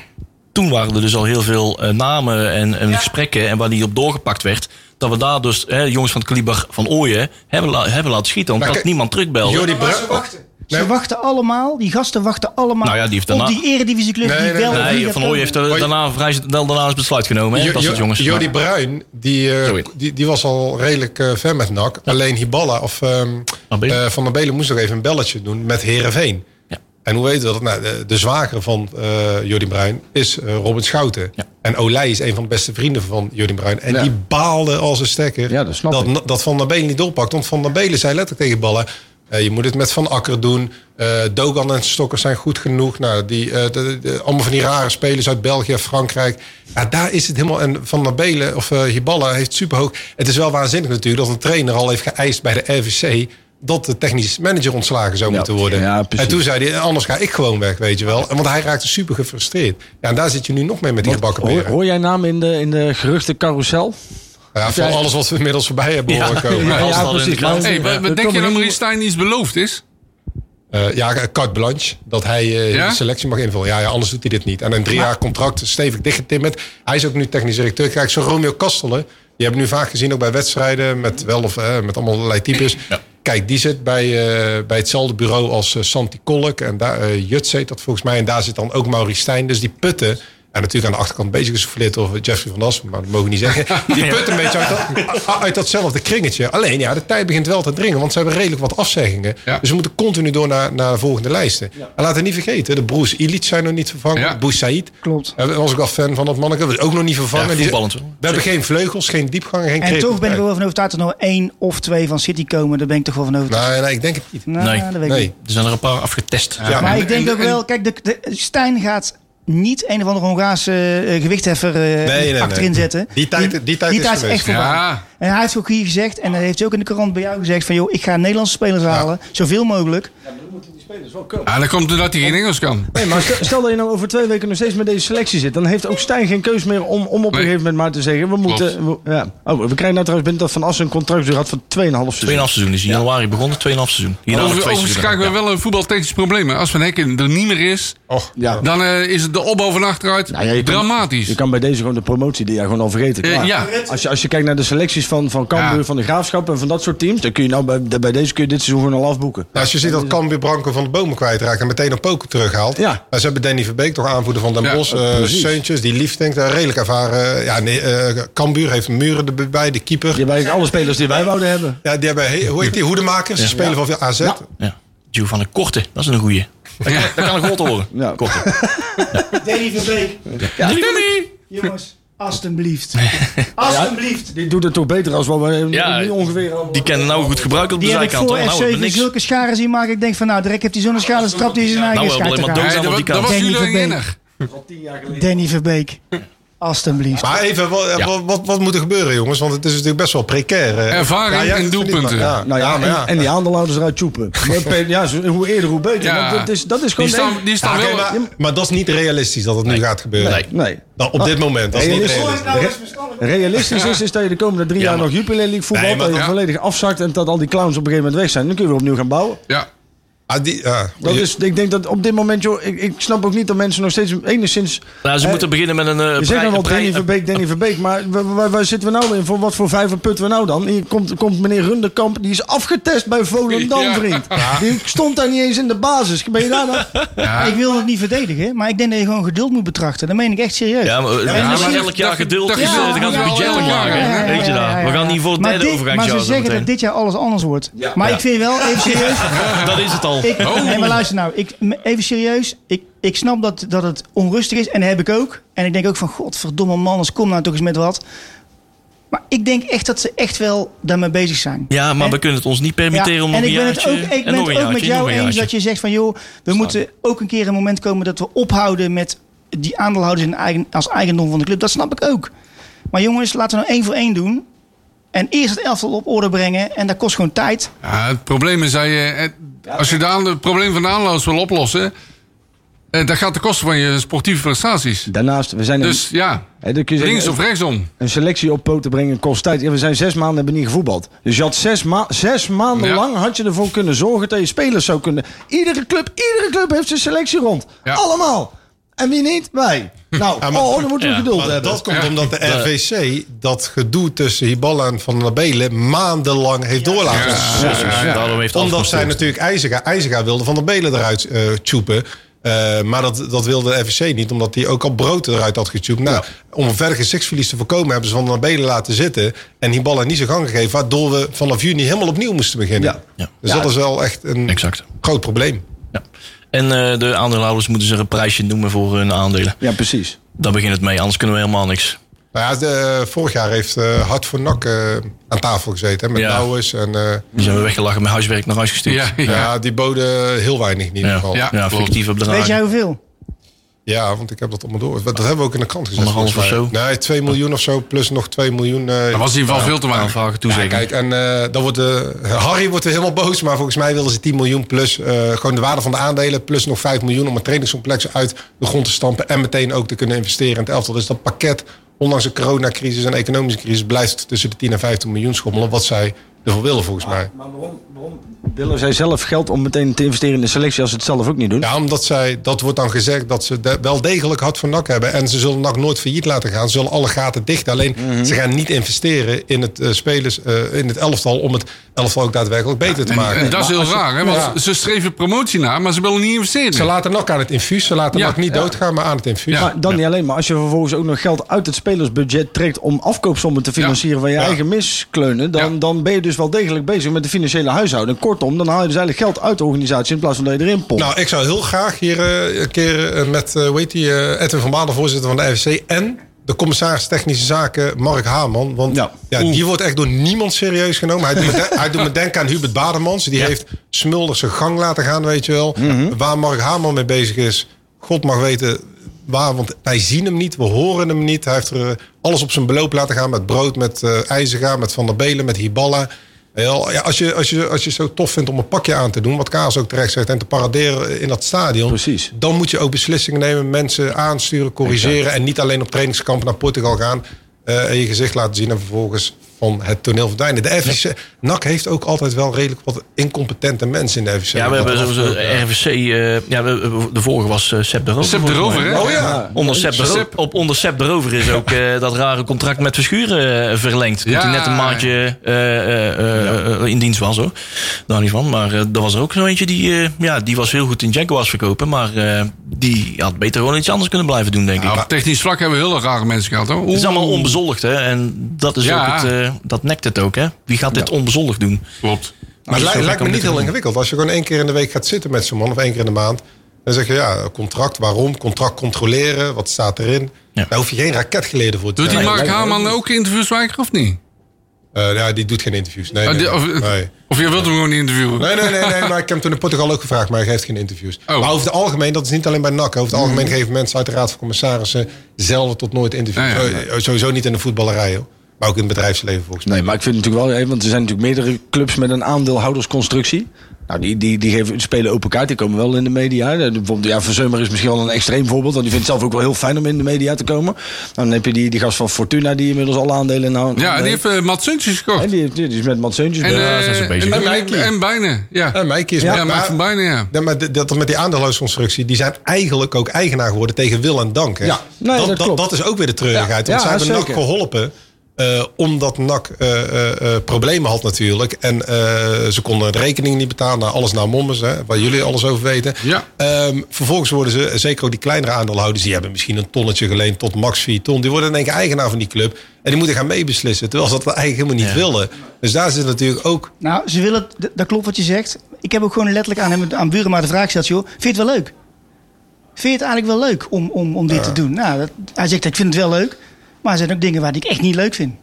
C: toen waren er dus al heel veel namen en, en gesprekken en waar die op doorgepakt werd. Dat we daar dus hè, jongens van het kaliber van Ooyen hebben, la- hebben laten schieten. Omdat
E: kijk,
C: niemand terugbelde.
E: Jordi Bru-
F: Ze wachten allemaal, die gasten wachten allemaal
C: Nou ja, die heeft
F: op
C: daarna-
F: die eredivisieclub
E: Nee,
F: die
E: nee,
F: wel
C: Nee, Van Ooyen heeft er daarna vrij snel daarna eens besluit genomen. Hè?
E: Jo-
C: Dat
E: Jo-
C: soort jongens.
E: Jordi Bruin, die, eh, die, die was al redelijk eh, ver met NAC. Alleen Hiballa of ehm, eh, Van der Belen moest nog even een belletje doen met Herenveen. En hoe weten we dat? Nou, de, de zwager van eh Jordi Bruin is eh, Robin Schouten.
C: Ja.
E: En Olij is een van de beste vrienden van Jordi Bruin. En
D: Ja.
E: die baalde als een stekker
D: Ja, dat snap
E: dat,
D: ik.
E: dat Van der Belen niet doorpakt. Want Van der Belen zei letterlijk tegen Ballen... eh, je moet het met Van Akker doen. Eh, Dogan en Stokkers zijn goed genoeg. Nou, die, eh, de, de- allemaal van die rare spelers uit België, Frankrijk. Ja, daar is het helemaal... En Van der Belen, of uh, Hiballa, heeft superhoog... Het is wel waanzinnig natuurlijk dat een trainer al heeft geëist bij de RVC... dat de technisch manager ontslagen zou
D: Ja,
E: moeten worden.
D: ja, precies.
E: en toen zei hij, anders ga ik gewoon weg, weet je wel. En Want hij raakte super gefrustreerd. Ja, en daar zit je nu nog mee met die gebakken
D: Hoor, hoor jij naam in de, in de geruchten carousel?
E: Ja, van
D: jij-
E: alles wat we inmiddels voorbij hebben
C: Ja.
E: horen komen.
C: Ja, de
A: Hey, wat denk je dat Stijn iets beloofd is?
E: Uh, ja, carte blanche. Dat hij uh,
A: Ja?
E: de selectie mag invullen. Ja, ja, anders doet hij dit niet. En een drie jaar contract, stevig dichtgetimmerd. Hij is ook nu technisch directeur. Kijk, zo Romeo Kastelen. Die hebben nu vaak gezien, ook bij wedstrijden. Met wel of eh, met allemaal allerlei types.
C: Ja.
E: Kijk, die zit bij, uh, bij hetzelfde bureau als uh, Santi Kolk. En daar, uh, Juts heet dat volgens mij. En daar zit dan ook Maurice Stijn. Dus die putten. En natuurlijk aan de achterkant bezig gesouffleerd over Jeffrey van Dassen. Maar dat mogen we niet zeggen. Die putten een beetje uit, dat, uit datzelfde kringetje. Alleen ja, de tijd begint wel te dringen. Want ze hebben redelijk wat afzeggingen.
A: Ja.
E: Dus we moeten continu door naar, naar de volgende lijsten. En laten we niet vergeten. De broers Illich zijn nog niet vervangen.
A: Ja.
E: Said.
F: Klopt.
E: Daar was ik al fan van dat manneke. Dat is ook nog niet vervangen.
C: Ja,
E: Die- we hebben geen vleugels, geen diepgang, geen
F: En toch ben ik er wel van overtuigd dat er nog één of twee van City komen. Daar ben ik toch wel van overtuigd.
E: Nee, nee, ik denk het niet.
F: Nou,
C: Nee.
F: dat weet ik
E: Nee.
F: niet.
C: Er zijn er een paar afgetest.
E: Ja,
F: Maar
A: en-
F: ik denk
A: en-
F: ook wel, kijk, de, de, Stijn gaat niet een of andere Hongaarse eh, gewichtheffer eh,
E: nee, nee.
F: achterin zetten.
E: Die tijd- die tijd is
F: is
E: geweest.
F: echt voorbij.
A: Ja.
F: En hij heeft ook hier gezegd, en dat heeft hij ook in de krant bij jou gezegd, van joh, ik ga Nederlandse spelers halen, zoveel mogelijk.
D: spelers wel komen.
A: Ja, dat komt doordat hij geen Engels kan.
D: Nee, maar stel, stel dat je nou over twee weken nog steeds met deze selectie zit, dan heeft ook Stijn geen keus meer om, om op een
A: Nee.
D: gegeven moment maar te zeggen: we moeten. we- ja. oh, we krijgen nou trouwens binnen dat Van Assen een contractduur had van 2,5 seizoen.
C: 2,5 seizoen is in januari begonnen, 2,5 seizoen.
A: Overigens krijgen we
C: Ja.
A: wel een voetbaltechnisch probleem. Als Van Hekken er niet meer is,
E: Och,
D: Ja.
A: dan eh, is het de opbouw van achteruit
D: Nou ja, je kan-
A: dramatisch.
D: Je kan bij deze gewoon de promotie die ja gewoon al vergeten.
A: Eh,
D: klaar.
A: ja.
D: Als, je, als je kijkt naar de selecties van, van Cambuur,
A: Ja.
D: van de Graafschap en van dat soort teams, dan kun je nou bij, bij deze kun je dit seizoen gewoon al afboeken.
E: Nou, als je ziet dat Cambuur Branco van de bomen kwijtraakt en meteen op poker terughaalt.
D: Ja.
E: Nou, ze hebben Danny Verbeek, toch aanvoerder van Den
A: Ja,
E: Bosch. eh
D: precies.
E: Seuntjes, die Liefdink, daar redelijk ervaren. Ja, nee, eh, Cambuur heeft muren erbij, de keeper.
D: Hebt eigenlijk alle spelers die wij wouden hebben.
E: Ja, die hebben, he- hoe heet die, hoedemakers. Ze spelen van veel AZ.
D: Ja.
C: Ja. Joe van de Korte, dat is een goeie. Dat kan, dat kan een horen.
D: Ja.
C: Korte.
F: Danny Verbeek. Jongens, alstublieft. Alstublieft.
D: Die doet het toch beter als wat we
C: Ja,
D: nu ongeveer allemaal-
C: Die kennen nou goed gebruiken op de
F: Die heb ik
C: zijkant.
F: voor
C: hoor. Nou,
F: FC zulke scharen zien maken. Ik denk van nou, direct heeft hij zo'n schade strap die zijn eigen
C: Nou, we hebben alleen maar dood. Aan
A: dat,
C: die
A: dat
C: kant.
A: was jullie.
F: Danny Verbeek. Alstublieft.
E: Maar even, wat,
C: Ja.
E: wat, wat, wat moet er gebeuren, jongens? Want het is natuurlijk best wel precair. eh.
A: Ervaring en
E: niet,
A: doelpunten.
E: Ja,
D: Nou ja, en,
E: ja.
D: en die aandeelhouders eruit choepen. Ja, zo- hoe eerder hoe beter. Want dat, is, dat is gewoon...
A: Die staan, die staan
E: Ja, oké,
A: wel...
E: maar, maar dat is niet realistisch dat het nu gaat gebeuren.
C: Nee.
D: Nee.
E: Dan op dit moment. Dat is niet
D: Realistisch.
E: realistisch.
D: Realistisch is, is dat je de komende drie
C: Ja,
D: jaar nog Jupiler League.
E: Nee, maar-
D: dat je
A: Ja.
D: volledig afzakt en dat al die clowns op een gegeven moment weg zijn. Dan kun je weer opnieuw gaan bouwen.
A: Ja.
E: Ah, die, ja.
D: Dat is, ik denk dat op dit moment, joh, ik, ik snap ook niet dat mensen nog steeds enigszins...
C: Nou, ze
D: Eh,
C: moeten beginnen met een... eh,
D: Je zegt dan wel
C: brei-
D: Danny Verbeek, Danny Verbeek, maar waar, waar, waar zitten we nou in? Voor wat voor vijver putten we nou dan? Hier komt, komt meneer Runderkamp, die is afgetest bij Volendam,
A: Ja.
D: vriend. Die stond daar niet eens in de basis. Ben je daar dan?
A: Ja.
F: Ik wil het niet verdedigen, maar ik denk dat je gewoon geduld moet betrachten. Dat meen ik echt serieus.
C: Ja, maar,
A: Ja,
C: maar
A: maar
C: elk jaar
A: dat-
C: geduld
A: dat
C: is, eh, dan gaan ze budget maken. Weet je dat? We gaan niet voor het derde overgangsjaar
F: Maar ze zeggen dat dit jaar alles anders wordt. Maar ik vind wel, even serieus.
C: Dat is het al.
F: Ik,
A: Oh.
F: nee, maar luister nou. Ik, even serieus. Ik, ik snap dat, dat het onrustig is. En dat heb ik ook. En ik denk ook van, godverdomme man, kom nou toch eens met wat. Maar ik denk echt dat ze echt wel daarmee bezig zijn.
C: Ja, maar
F: En-
C: we kunnen het ons niet permitteren om
F: en
C: nog een
F: ik ben het ook, ik
C: en
F: ben het ook met
C: jaartje,
F: jou
C: een
F: eens dat je zegt van... joh, we moeten ook een keer een moment komen dat we ophouden met die aandeelhouders in eigen, als eigendom van de club. Dat snap ik ook. Maar jongens, laten we nou één voor één doen. En eerst het elftal op orde brengen. En dat kost gewoon tijd.
A: Ja, het probleem is dat je... eh, Als je de aan- het probleem van de aanloos wil oplossen... eh, dat gaat ten koste van je sportieve prestaties.
D: Daarnaast, we zijn een,
A: Dus ja,
D: hè, dan kun je
A: links
D: zeggen,
A: of rechtsom.
D: een selectie op poten brengen kost tijd. Ja, we zijn zes maanden hebben niet gevoetbald. Dus je had zes, ma zes maanden
A: Ja.
D: lang had je ervoor kunnen zorgen dat je spelers zou kunnen. Iedere club, iedere club heeft zijn selectie rond.
A: Ja.
D: Allemaal. En wie niet? Wij. Nou,
E: Ja, maar-
D: oh, dan moeten we
C: Ja,
D: geduld hebben.
E: dat komt
A: Ja.
E: omdat de RVC dat gedoe tussen Hiballa en Van der Belen maandenlang heeft doorlaten.
C: Ja, ja, Daarom heeft
E: Omdat zij natuurlijk IJzega, IJzega wilde Van der Belen eruit eh tjoepen. Eh, maar dat, dat wilde de RVC niet, omdat hij ook al brood eruit had getjoept. Nou, om een verder gezichtsverlies te voorkomen, hebben ze Van der Belen laten zitten. En Hiballa niet zijn gang gegeven, waardoor we vanaf juni helemaal opnieuw moesten beginnen.
D: Ja.
C: Ja.
E: Dus
D: Ja.
E: dat is wel echt een
C: Exact.
E: groot probleem.
C: Ja. En eh, de aandeelhouders moeten zich een prijsje noemen voor hun aandelen.
D: Ja, precies.
C: Daar begint het mee, anders kunnen we helemaal niks.
E: Nou ja, de, vorig jaar heeft eh Hart voor Nak eh, aan tafel gezeten. Hè, met
C: Ja.
E: Nauwers en... eh,
C: Die zijn we weggelachen met huiswerk naar huis gestuurd.
A: Ja,
E: ja.
A: ja.
E: die boden heel weinig in ieder geval.
C: ja,
E: Ja.
C: Fictieve bedragen.
F: Weet jij hoeveel?
E: Want ik heb dat allemaal door. Dat hebben we ook in de krant gezet.
C: Anderhalf of
E: mij. Nee, 2 miljoen of zo, plus nog 2 miljoen. eh,
A: Dat was in ieder geval veel te weinig.
C: Aanvragen
E: ja,
C: toezeggen.
E: kijk, en eh, dan wordt de, Harry wordt weer helemaal boos. Maar volgens mij wilden ze 10 miljoen plus eh, gewoon de waarde van de aandelen. Plus nog 5 miljoen om een trainingscomplex uit de grond te stampen. En meteen ook te kunnen investeren in het elftal. Dus dat pakket, ondanks de coronacrisis en economische crisis, blijft tussen de 10 en 15 miljoen schommelen. Wat zij ervoor willen volgens mij.
D: Maar waarom willen zij zelf geld om meteen te investeren in de selectie als ze het zelf ook niet doen?
E: Ja, omdat zij, dat wordt dan gezegd dat ze de- wel degelijk hard voor NAC hebben. En ze zullen NAC nooit failliet laten gaan. Ze zullen alle gaten dichten. Alleen ze gaan niet investeren in het, eh, spelers, eh, in het elftal om het elftal ook daadwerkelijk beter te
A: En,
E: maken.
A: en dat is heel raar, hè? Want
E: Ja.
A: ze streven promotie na, maar ze willen niet investeren.
E: Ze laten NAC aan het infuus. Ze laten
A: Ja.
E: NAC niet doodgaan, maar aan het infuus.
A: Ja.
D: Maar dan niet alleen, maar als je vervolgens ook nog geld uit het spelersbudget trekt om afkoopsommen te financieren van je
E: Ja.
D: eigen miskleunen, dan,
A: Ja.
D: dan ben je dus wel degelijk bezig met de financiële Kortom, dan haal je dus eigenlijk geld uit de organisatie in plaats van dat je erin pompt.
E: Nou, ik zou heel graag hier eh, een keer eh, met, heet die, eh, Edwin van Baarden, voorzitter van de RVC en de commissaris technische zaken, Mark Haarman. Want ja.
D: Ja.
E: die wordt echt door niemand serieus genomen. Hij doet me, de- hij doet me denken aan Hubert Bademans. Die heeft Smulders zijn gang laten gaan, weet je wel. Waar Mark Haarman mee bezig is, God mag weten waar. Want wij zien hem niet, we horen hem niet. Hij heeft er eh, alles op zijn beloop laten gaan met brood, met IJzega, met Van der Belen, met Hiballa. Heel, ja, als, je, als, je, als je zo tof vindt om een pakje aan te doen, wat Kaas ook terecht zegt, en te paraderen in dat stadion.
D: Precies.
E: Dan moet je ook beslissingen nemen, mensen aansturen, corrigeren. En niet alleen op trainingskampen naar Portugal gaan. eh, en je gezicht laten zien en vervolgens van het toneel verdwijnen. De FVC, NAC heeft ook altijd wel redelijk wat incompetente mensen in de FVC.
C: Ja, we hebben
E: afgelopen-
C: RVC. eh, ja, we- we- de vorige was eh Seb de Rover.
A: Seb de. Rover, hè?
E: Oh ja.
C: Onder Seb de,
A: Seb.
C: op onder Seb de Rover is ook eh, dat rare contract met Verschuren eh, verlengd. Toen
A: Ja.
C: hij net een maandje eh, eh, eh, in dienst was hoor. Daar niet van. Maar eh, er was er ook zo eentje die, eh, ja, die was heel goed in Jaguars verkopen. Maar eh, die had beter gewoon iets anders kunnen blijven doen, denk ik.
A: Op technisch vlak hebben we hele rare mensen gehad, hoor.
C: Het is allemaal onbezoldigd, hè? En dat is
A: Ja.
C: ook het, eh, dat nekt het ook, hè? Wie gaat dit onbezoldigd doen?
A: Klopt.
E: Maar het lijkt, me niet heel ingewikkeld. Als je gewoon één keer in de week gaat zitten met zo'n man, of één keer in de maand. Dan zeg je ja, contract, waarom? Contract controleren, wat staat erin?
C: Ja.
E: Daar hoef je geen raketgeleden voor te
A: Doet die. Mark Haarman ook interviews wijken of niet?
E: Eh, ja, die doet geen interviews. Nee,
A: Ah,
E: nee,
A: die- of,
E: nee.
A: of je wilt hem gewoon niet interviewen?
E: Nee, nee, nee, nee, maar ik heb hem toen in Portugal ook gevraagd, maar hij geeft geen interviews.
A: Oh.
E: Maar over het algemeen, dat is niet alleen bij NAC. Over het algemeen geven mensen uit de Raad van Commissarissen zelden tot nooit interviews.
A: Ja, ja, ja.
E: Eh, Sowieso niet in de voetballerij, hoor. Maar ook in het bedrijfsleven volgens mij.
D: Nee, maar ik vind het natuurlijk wel, want er zijn natuurlijk meerdere clubs met een aandeelhoudersconstructie. Nou, die, die, die geven, spelen open kaart, die komen wel in de media. De- Bijvoorbeeld, ja, Verzeumer is misschien wel een extreem voorbeeld, want die vindt het zelf ook wel heel fijn om in de media te komen. Dan heb je die, die gast van Fortuna, die inmiddels alle aandelen nou.
A: Ja, die heeft uh, Mats Suntjes gekocht.
D: En die, die, is met Mats Seuntjes
A: En, eh,
C: zijn ze bezig.
A: en,
E: En
A: en Bijnen, ja.
E: En Mike is
A: Ja,
E: maar-
A: van Bijnen, ja.
E: Ja, maar dat, dat met die aandeelhoudersconstructie, die zijn eigenlijk ook eigenaar geworden tegen wil en dank. Hè?
D: Ja, nee,
E: dat,
D: dat
E: dat,
D: klopt.
E: dat is ook weer de treurigheid.
D: Ja,
E: Want
D: ja,
E: zij hebben
D: zeker.
E: geholpen. Eh, omdat NAC eh, eh, eh, problemen had natuurlijk. En eh, ze konden de rekening niet betalen. Nou, alles naar Mommers, hè, waar jullie alles over weten.
A: Ja.
E: Ehm, vervolgens worden ze, zeker ook die kleinere aandeelhouders... die hebben misschien een tonnetje geleend tot max 4 ton. Die worden in één keer eigenaar van die club. En die moeten gaan meebeslissen. Terwijl ze dat eigenlijk helemaal niet willen. Dus daar zit natuurlijk ook...
F: Nou, ze willen, dat klopt wat je zegt. Ik heb ook gewoon letterlijk aan hem, aan Burema de vraag gesteld, joh. Vind je het wel leuk? Vind je het eigenlijk wel leuk om, om, om dit te doen? Nou, dat, hij zegt, ik vind het wel leuk. Maar er zijn ook dingen waar ik echt niet leuk vind.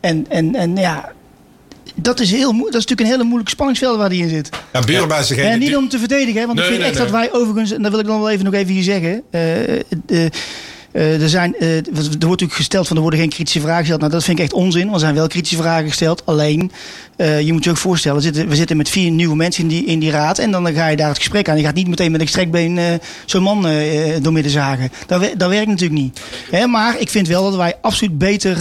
F: En, en, en ja, dat is, heel, dat is natuurlijk een hele moeilijk spanningsveld waar hij in zit.
E: Ja, is degene
F: En niet
E: die-
F: om te verdedigen, hè, want
E: Nee,
F: ik vind
E: nee,
F: echt
E: nee.
F: dat wij overigens, en dat wil ik dan wel even nog even hier zeggen. eh, eh, eh, er, zijn, eh, er wordt natuurlijk gesteld van er worden geen kritische vragen gesteld. Nou, dat vind ik echt onzin, want er zijn wel kritische vragen gesteld. Alleen, eh, je moet je ook voorstellen, we zitten, we zitten met vier nieuwe mensen in die, in die raad. En dan ga je daar het gesprek aan. Je gaat niet meteen met een strekbeen zo'n man door midden zagen. Dat, dat werkt natuurlijk niet. Hè, maar ik vind wel dat wij absoluut beter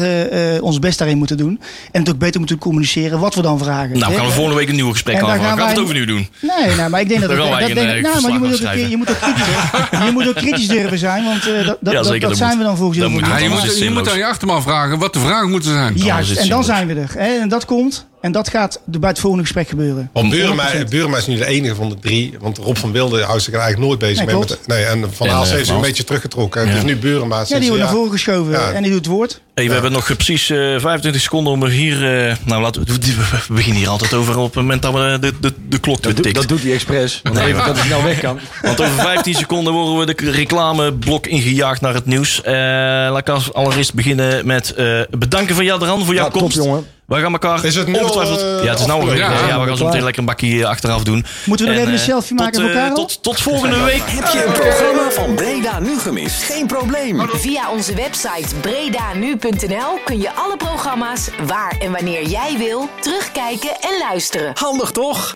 F: ons best daarin moeten doen. En het ook beter moeten communiceren wat we dan vragen.
C: Nou,
F: Hè,
C: gaan we volgende week een nieuw gesprek
F: En daar
C: aanvangen.
F: gaan
C: Gaan we het overnieuw doen?
F: Nee, nou, maar ik denk dat
C: wij
F: dat
C: een,
F: denk, nou, maar je moet, ook, je, moet kritisch, je moet ook kritisch durven zijn, want dat, dat,
C: Ja,
F: dat-
C: zeker,
F: dat zijn
C: moet.
F: we dan volgens
A: Ja, je, moet, je moet aan je achterman vragen wat de vragen moeten zijn.
F: Juist, en dan zijn we er. Hè, en dat komt, en dat gaat bij het volgende gesprek gebeuren.
E: Want Burema,
F: 100%.
E: Burema is nu de enige van de drie. Want Rob van Wilde houdt zich er eigenlijk nooit bezig
F: Nee,
E: mee. Met, nee, en Van
C: En,
E: Haals
C: eh,
E: heeft zich een beetje teruggetrokken. Het
C: Ja.
E: is nu Burema.
F: Ja, die wordt naar voren geschoven
E: Ja.
F: en die doet het woord.
C: Hey, we hebben nog precies eh 25 seconden om er hier... eh, nou, laten we, we beginnen hier altijd over op het moment dat we de, de, de klok
D: dat, dat doet hij expres. Want
C: Nee,
D: even dat hij snel weg kan.
C: Want over 15 seconden worden we de reclameblok ingejaagd naar het nieuws. Eh, laat ik als allereerst beginnen met eh, bedanken van Jadran voor jouw
D: Ja, top,
C: komst.
D: jongen.
C: We gaan elkaar
E: Is het nu
C: ongetwijfeld...
E: al, eh,
C: ja, het is nou
E: afgelopen?
C: ja,
A: Ja,
C: ja, we gaan zo meteen lekker een bakje eh, achteraf doen.
F: Moeten we nog
C: En,
F: even een
C: eh,
F: selfie maken
C: tot,
F: voor
C: eh,
F: Karel?
C: Tot, tot volgende week.
B: Heb je een programma van Breda nu gemist? Geen probleem.
G: Via onze website bredanu.nl kun je alle programma's waar en wanneer jij wil terugkijken en luisteren.
B: Handig toch?